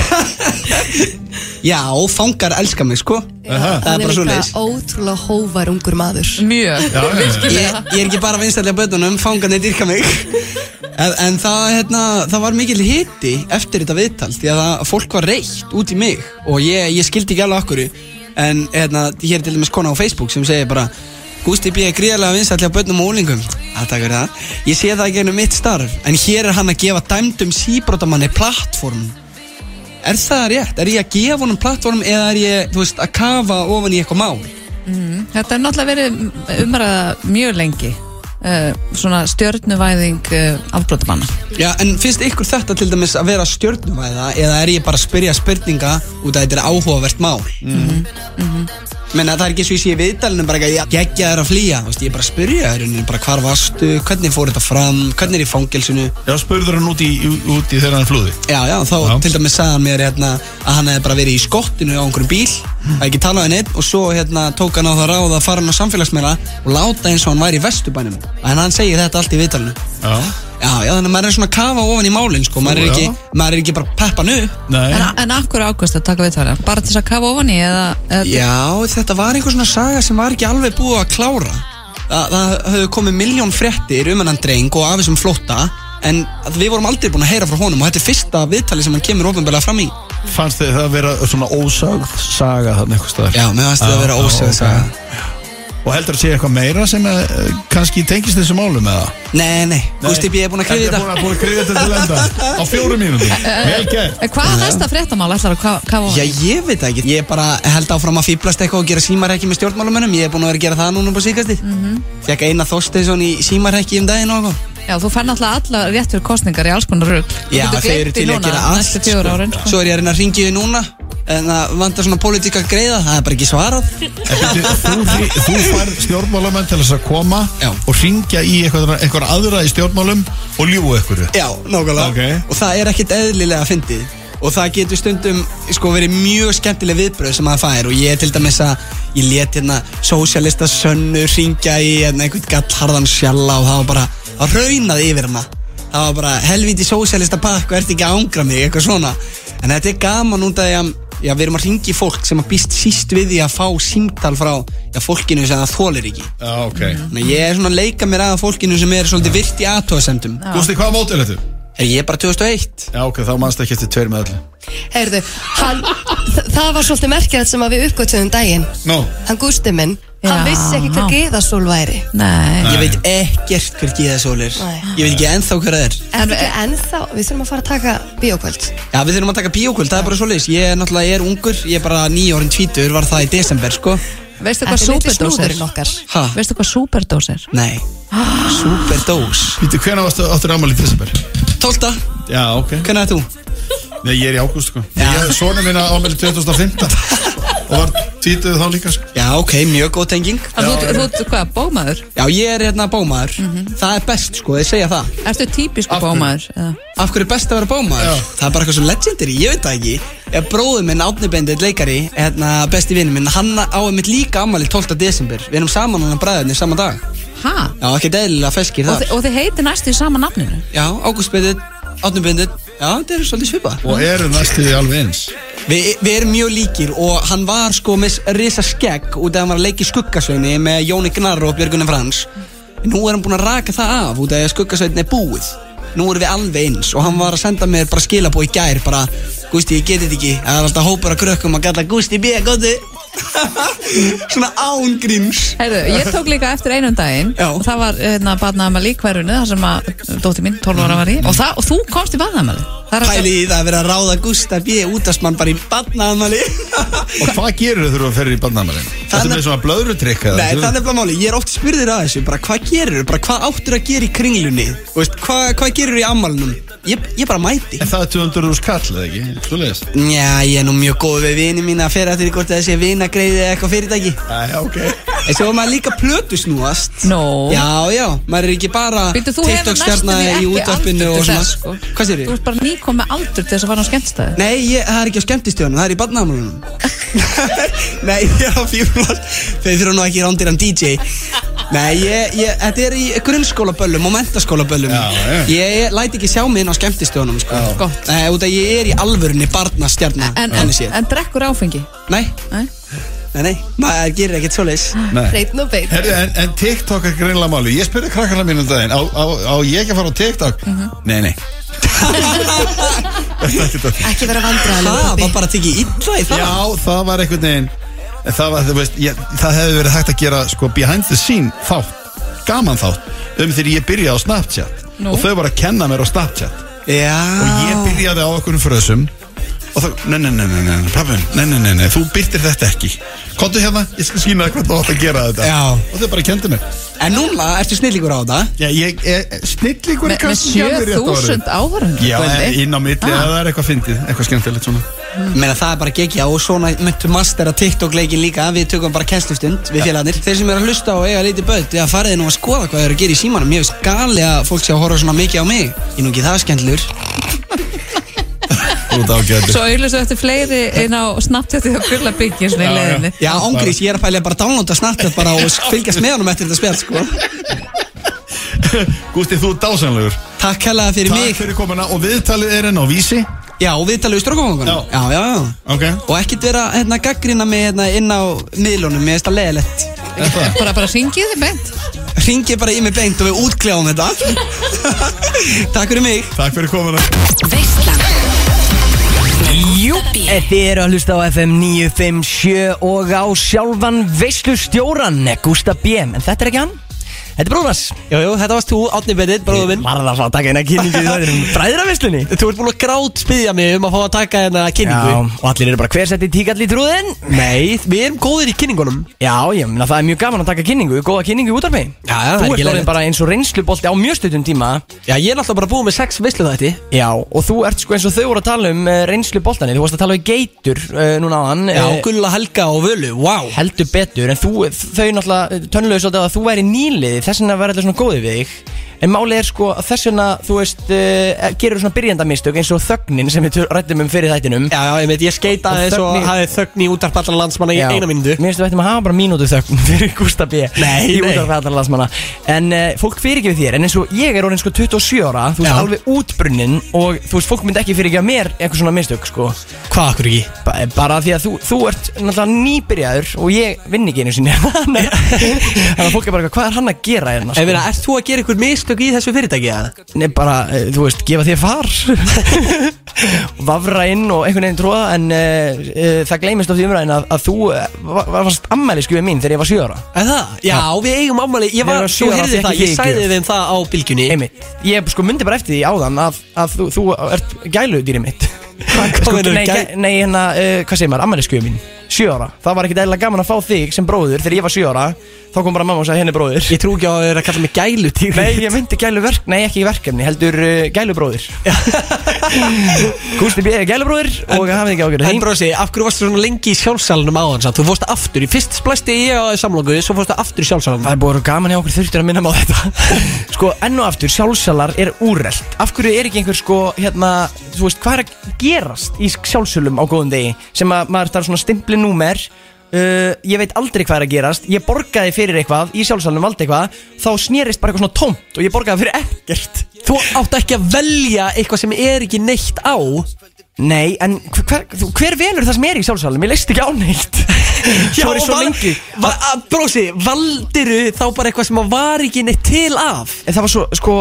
Já, fangar elska mig sko. Það er bara svo leiðis ótrúlega hóvar ungur maður. Mjög. Já, já, já. ég, ég er ekki bara vinstæli á bötunum, fangarnir dyrka mig. En, en það, hérna, það var mikil hiti eftir þetta viðtal Því að það, fólk var reitt út í mig. Og ég, ég skildi ekki alveg okkur En hérna, hér er til dæmis kona á Facebook sem segir bara Gústi B. er gríðarlega vinstæli á bötunum og úlingum Ég sé það ekki ennum mitt starf En hér er hann að gefa dæmdum síbrótamanni plattform Er það rétt? Er ég að gefa honum plattform eða er ég, þú veist, að kafa ofan í eitthvað mál? Mm, Þetta er náttúrulega verið umræða mjög lengi uh, Svona stjörnuvæðing uh, afbrotamanna Já, en finnst ykkur þetta til dæmis að vera stjórnuvæða eða er ég bara að spyrja spurninga út að þetta er áhugavert mál? Mhm, Menna það er ekki svo ég í viðdælunum bara ekki að gegja þér að flýja. Þú veist, ég er bara að spyrja þér bara hvar varstu, hvernig fór þetta fram, hvernig er í fangelsinu? Já, spurður hann út í, út í þeirra hann flúði. Já, já, þá Já. til dæmis sagði hann mér hérna, að hann hefði bara verið í skottinu á einhverjum bíl að ekki tala við neitt og svo hérna, tók hann á það ráð að fara hann á samfélagsmeira og láta eins og hann væri í vestubænum en hann segir þetta allt í viðtalinu Já, Já, þannig að maður er svona að kafa ofan í málinn sko, maður er ekki, maður er ekki bara peppan upp. Nei. En, en af hverju ákvæmst að taka viðtala? Bara til þess að kafa ofan í eða, eða Já, þetta var einhver svona saga sem var ekki alveg búið að klára. Þa, Það höfðu komið miljón fréttir um hennan dreng og af þessum flótta En við vorum aldrei búin að heyra frá honum og þetta er fyrsta viðtali sem hann kemur ofinbeglega fram í. Fannst þið það að vera svona ósagð saga þarna eitthvað staðar? Já, mér fannst þetta að vera Já, ósögð ok. saga Og heldur að sé eitthvað meira sem uh, kannski tengist þessu málum eða? Nei, nei, Gústi B. er búin að kriða Þetta er búin að, búin að kriða þetta til enda á fjórum mínútum. Vel gert. En Hvað er næsta fréttamál? Ætlar að ka- kafa Já, ég veit það ekki. Ég er bara held áfram að fýblast eitthvað og gera símarhekki með stjórnmálumennum Ég er búin að vera að gera það núna på síkastið mm Mhm. -hmm. Fekk eina Þorsteinsson í símarhekki um daginn og eitthvað Já, þú fær náttúrulega alla rétt fyrir kostningar í alls konar rugg Já, þau eru til að gera allt sko. árin sko. Svo er ég að reyna að ringja þau núna En það vantar svona pólitíka greiða Það er bara ekki svarað Þú, þú, fær stjórnmálamenn til þess að koma Já. og ringja í eitthvað, eitthvað aðra í stjórnmálum og ljúa ykkur Já, nákvæmlega Ok. Og það er ekkit eðlilega fyndið Og það getur stundum sko verið mjög skemmtileg viðbröð sem maður fær Og ég er til dæmis að Ég let hérna sósialista sönnu ringja í hérna, einhvern gallharðan sjalla Og það var bara Það raunaði yfir hana. Það var bara helvíti sósialista pakk og ert ekki að ángra mig? Eitthvað svona. En þetta er gaman út af því að Já, við erum að ringi fólk sem að býst síst við því að fá símtal frá já, fólkinu sem það þólir ekki. Já, ok. Þannig að ég er svona að leika mér að fólkinu sem er svolítið virt í aðtóðasendum Gústi, hvað mót er þetta? Er ég er bara 2001 Já, ok, þá mannst ekki eftir tveir með öllu Heyrðu, hann, þ- það var svolítið merkilegt sem að við uppgötum daginn. Nó, Hann Gústi minn, hann Já. vissi ekki hver geðasól væri. Nei. Ég veit ekkert hver Gíðasól er. Nei. Ég veit ekki ennþá hver það er. En ekki ennþá, við þurfum að fara að taka bíókvöld. Já, við þurfum að taka bíókvöld, það er bara svoleiðis. Ég er náttúrulega, ég er ungur, ég er bara nýjórinn tvítur Var það í desember, sko. Veistu Þetta hvað er litli superdós er? snúðurinn okkar? Ha, Veistu hvað superdós er? nei. Superdós. Vítu, hvernig varstu áttur ámæli í desember? Tólta, Já, ok. Hvernig er þú? Nei, ég er í ágúst, sko Ég er svona minna ámæli 2015 Og var tvítuð þá líka, sko Já, ok, mjög góð tenging En Þú, þú, þú, hvað, bómaður? Já, ég er hérna bómaður Það er best, sko, þeir segja það Ertu típisku Af hverju? bómaður? eða? Af hverju er best að vera bómaður? Já. Það er bara eitthvað svo legendary, ég veit það ekki Ef bróður minn, Átni Bendit, leikari hérna, Besti vinur minn, hann á mitt líka ammali 12. desember Við erum saman hann að bræðinni sama dag Ha? Já, ekki eðlilega feskir Og, þar þi, og þið heiti næstu í sama nafninu? Já, Ágúst Bendit, Átni Bendit Já, þetta er svolítið svipa Og eru næstu því alveg eins. Vi, Við erum mjög líkir og hann var sko með risa skegg út af að hann var að leika í skuggasveini með Jóni Gnarr og Björgunin Frans. Nú er hann búinn að raka það af út af að skuggasveinin er búið. Nú erum við alveg eins og hann var að senda mér bara skilabóð í gær bara Gústi, ég geti þetta ekki. Það er alltaf hópur að krökkum að galla Gústi, B, góði Svona ángríms Heyrðu, ég tók líka eftir einum daginn Já. og það var hérna barnaðamæli í hverjunu þar sem að dóttir mín, 12 ára var í og, það, og þú komst í barnaðamæli Pæli í það að vera að ráða Gústa B. útastmann bara í badnaðamali Og hvað gerur þau þurfa að ferja í barnamælin? Þetta er með svona blöðrutrykk eða? Nei, það er nefnilega máli, ég er oft spurðir að þessu bara hvað gerir bara hvað áttur að gera í kringlunni Þú veist, hvað, hvað gerir í ammalunum ég, ég bara mæti. En það er 200 úr skall, eða ekki? Svo leiðist Já, ég er nú mjög góð við vini mína að fyrir eftir því hvort það sé vinagreiði eða eitthvað fyrirtæki. Æ, ok. En svo er maður líka plötu snúast. Nó. Já, já, maður er ekki bara Býttu, þú hefur næstu TikTok-stjarna því í ekki útvarpinu aldur og til svona. þess sko. Hvað sér Þú ert bara nýkom með aldur til þess að fara á skemmtstæði Nei, ég, það er ekki á skemmtistjónum, það er í badnaðamálunum Nei, já, fíflast Þau þurfa nú ekki rándir DJ Nei, ég, ég, þetta er í grunnskólaböllum og mentaskólaböllum Já, já. Ég, ég læt ekki sjá mig inn á skemmtistjónum sko. Gott. Nei, út að ég er í alvörunni barnastjarna en, en, séð en drekkur áfengi? Nei, Nei? nei, nei, maður gerir ekkert svoleiðis. Nei. Reitn og beit Herri, en, en TikTok er greinlega máli Ég spurði krakkarna mínu um daginn Á, á, á ég ekki að fara á TikTok? Nei, nei. Er ekki vera vandræðilega Það var bara að tekið illa í það. Já, það var einhvern veginn en Það var, veist, ég, það hefði verið hægt að gera sko behind the scene þátt gaman þátt um þegar ég byrjaði á Snapchat. Nú? og þau voru að kenna mér á Snapchat. Já. Og ég byrjaði á okkur frösum. Og það, nei, nei, nei, nei, nei, pappi, nei, nei, nei, nei, þú byrtir þetta ekki. Kontu hérna, ég skal sína þér hvernig þú átt að gera þetta. Já. og þau bara kendi mér. En núna ertu snillíkur á þetta? Já, ég, ég snillíkur Me, með 7000 áhörund Já, inn á milli, ah. það er eitthvað fyndið, eitthvað skemmtilegt svona Meina það er bara gegja og svona myndu mastera TikTok leikin líka. Við tökum bara kennslustund við félagarnir. Þeir sem eru að hlusta og eiga lítið börn Já fariði nú að skoða hvað þeir eru að gera í símanum. Ég veist gali að fólk sé að horfa svona mikið á mig. Ég er nú ekki það skemmtlur Þú ert ágættur Svo auðvitað eftir fleiri inn á Snapchatið og gulla byggja svona í leiðinni. Já ángrís, ég er að pæla bara að downloada Snapchat bara og fylgjast með honum eftir þetta spjall sko. Gústi, þú ert dásanlegur Takk hérlega fyrir Takk mig. fyrir komuna og viðtalið er enn á vísi Já, og við talum við strókafangunum Já. já, já, já Ok. Og ekkert vera hérna gaggrina mig hérna inn á miðlunum Mér finnst það leðilegt Bara, bara syngið þið beint. Ringið bara í mig beint og við útkljáum þetta. Takk fyrir mig. Takk fyrir komuna. Veislan. Jú, þið eru að hlusta á FM 957 og á sjálfan veistlustjóran Gústa B, en þetta er ekki hann Þetta er bróðars Jú, jú, þetta varst þú, Átni Beditt, bróður minn. Var það að taka hérna kynningu í þættinum. Bræðravislunni Þú ert búin að grátt spyðja mig um að fá að taka hérna kynningu. Já, og allir eru bara hver sett í tíkall í trúðin Nei, við erum góðir í kynningunum. Já, ég meina það er mjög gaman að taka kynningu Góða kynningu út af mig Já, já, það er Þú ekki ert orðin leiðilegt. bara eins og reynslubolti á mjög stundum tíma. Já, ég er náttúrulega bara búið með sex veislu þætti Já, og þú ert sko eins og þau voru að tala um uh, reynsluboltani Þú varst að tala um geitur uh, núna áðan Já, eh, Gulla, Helga og Völu, wow heldur betur En þú, þau náttúrulega tönnulega svolítið að þú væri nýliði Þess vegna verður þetta svona góði við þig En málið er sko að þess vegna, þú veist, uh, gerur svona byrjandamistök eins og þögnin sem við ræddum um fyrir þættinum Já, já, ég veit, ég skeita aðeins og þögn í- hafði þögn í útarp allan landsmanna í Já. eina mínútu Mér finnst við ættum að hafa bara mínútu þögn fyrir Gústa B Nei, Í nei. útvarpi allra landsmanna En uh, fólk fyrirgefið þér En eins og ég er orðin sko 27 ára Þú veist Já. alveg útbrunnin Og þú veist fólk myndi ekki fyrirgefa mér Eitthvað svona mistök sko Hvað akkur ekki? ba Bara því að þú, þú ert náttúrulega nýbyrjaður Og ég vinn ekki einu sinni Þannig að fólk er bara Hvað er hann að gera hérna Ef meina, ert þú að gera ykkur mistök í þessu fyrirtæki, eða? Nei, bara, eh, þú veist, gefa þér far. Vafra inn og einhvern veginn tróða en uh, uh, það gleymist oft í umræðin að, að þú var, varst ammæli skjöfið mín þegar ég var 7 ára. Er það? Já, við eigum ammali Ég var, þú heyrði það, ég gjöf. þeim það á bylgjunni. Einmitt, ég sko myndi bara eftir því áðan að, að þú, þú ert gæludýri mitt. Sko, nei, gæ, nei, hérna, uh, hvað segir maður, ammæli skjöfið mín 7 ára, það var ekkert eðlilega gaman að fá þig sem bróður þegar ég var 7 ára þá kom bara mamma og sagði henni bróður Ég trú ekki á að þeir að kalla mig gælu tík Nei, ég myndi gæluverk, nei ekki verkefni, heldur uh, gælubróðir. Gústi B. er gælubróðir og hafið ekki ágjörðu En brosi, af hverju varstu svona lengi í sjálfsalunum á hans Þú fórst aftur, í fyrst splæsti ég á samlóku Svo fórstu aftur í sjálfsalunum Það er búin gaman hjá okkur þurftur að minna mig á þetta. Sko, enn og aftur, sjálfsalar er úrrelt Af hverju er ekki einhver sko, hérna Þú veist, hvað er að gerast í sjálfsölum á góðum degi Sem að maður þarf svona stimpli númer. Uh, Ég veit aldrei hvað er að gerast. Ég borgaði fyrir eitthvað, í sjálfsalunum valdi eitthvað Þá snýrist bara eitthvað svona tómt Og ég borgaði fyrir ekkert. Þú átt ekki að velja eitthvað sem er ekki neitt á? Nei, en hver, hver, þú- hver velur það sem er í sjálfsalunum? Ég leist ekki á neitt. Svo er ég svo lengi. va, að- Brosi, valdiru þá bara eitthvað sem að var ekki neitt til af? En það var svo, sko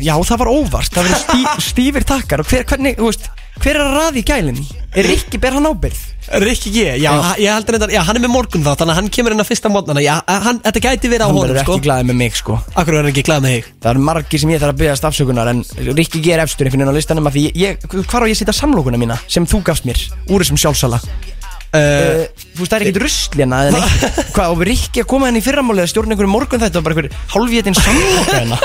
Já, það var óvart. Það var stí, stífir takkar Og hver, hvernig, þú veist Hver er að raði í gælinn? Er Rikki, ber hann ábyrð? Rikki G, já, ég heldur þetta, já, hann er með morgun þá Þannig að hann kemur inn að fyrsta mótnana Já, hann, þetta gæti verið á Hann honum, verður sko. ekki glaðið með mig, sko. Akkur er hann ekki glæð með þig? Það eru margir sem ég þarf að byggja stafsökunar En Rikki G er efstur einhvern veginn á listanum af Því ég, hvar á ég að setja samlókuna mína Sem þú gafst mér, úr þessum sjálfsala? Uh, þú veist það er ekkert rusl hérna eða neitt. Hvað, og Rikki að koma henni í fyrramáli að stjórna einhverju morgun þetta og bara einhver halvvétin samloka hérna?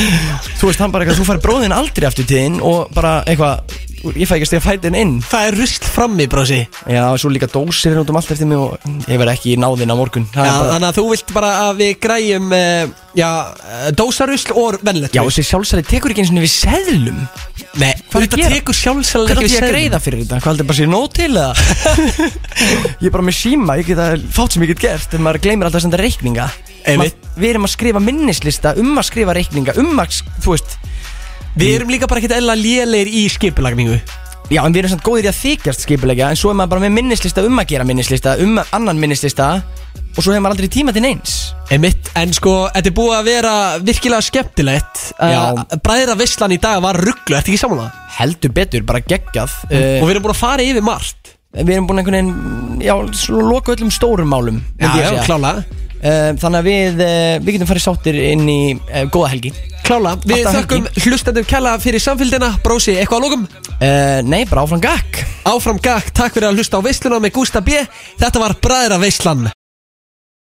Þú veist, hann bara eitthvað, þú fær bróðin aldrei aftur til þinn og bara eitthvað, ég fæ ekki að stiga fætin inn Það er rusl frammi, brosi Já, svo líka dósir hérna út um allt eftir mig og ég verð ekki í náðin á morgun Það er bara, þannig að þú vilt bara að við græjum uh, Já, uh, dósarusl og vennlegt Já, þessi sjálfsæli tekur ekki eins og við seðlum Nei, Hvað er að gera? tekur sjálfsæl Hvað er ég að greiða fyrir þetta? Hvað heldur bara sér nóg til eða? ég er bara með síma, ég get að fátt sem ég get gert en maður gleymir alltaf að senda reikninga Einmitt. Ma- Við erum að skrifa minnislista um að skrifa reikninga um að, sk- þú veist Við erum líka bara ekkert eðla lélegir í skipulagningu Já, en við erum samt góðir í að þykjast skipulegja en svo er maður bara með minnislista um að gera minnislista um annan minnislista og svo hefur maður aldrei tíma til neins Einmitt, en sko, þetta er búið að vera virkilega skemmtilegt Já. uh, Bræðra Visslan í dag var rugglu, ertu ekki saman það? Heldur betur, bara geggjað Og við erum búin að fara yfir margt Við erum búin einhvern veginn, já, svona loka öllum stórum málum myndi Já, ég já, segja. klála uh, Þannig að við, uh, við getum farið sáttir inn í uh, góða helgi. Klála, við Alltaf þökkum hlustendur kella fyrir samfélgina Brósi, eitthvað að lókum? uh, Nei, bara áfram gakk Áfram gakk, takk fyrir að hlusta á veisluna með Gústa B. Þetta var Bræðra Veislan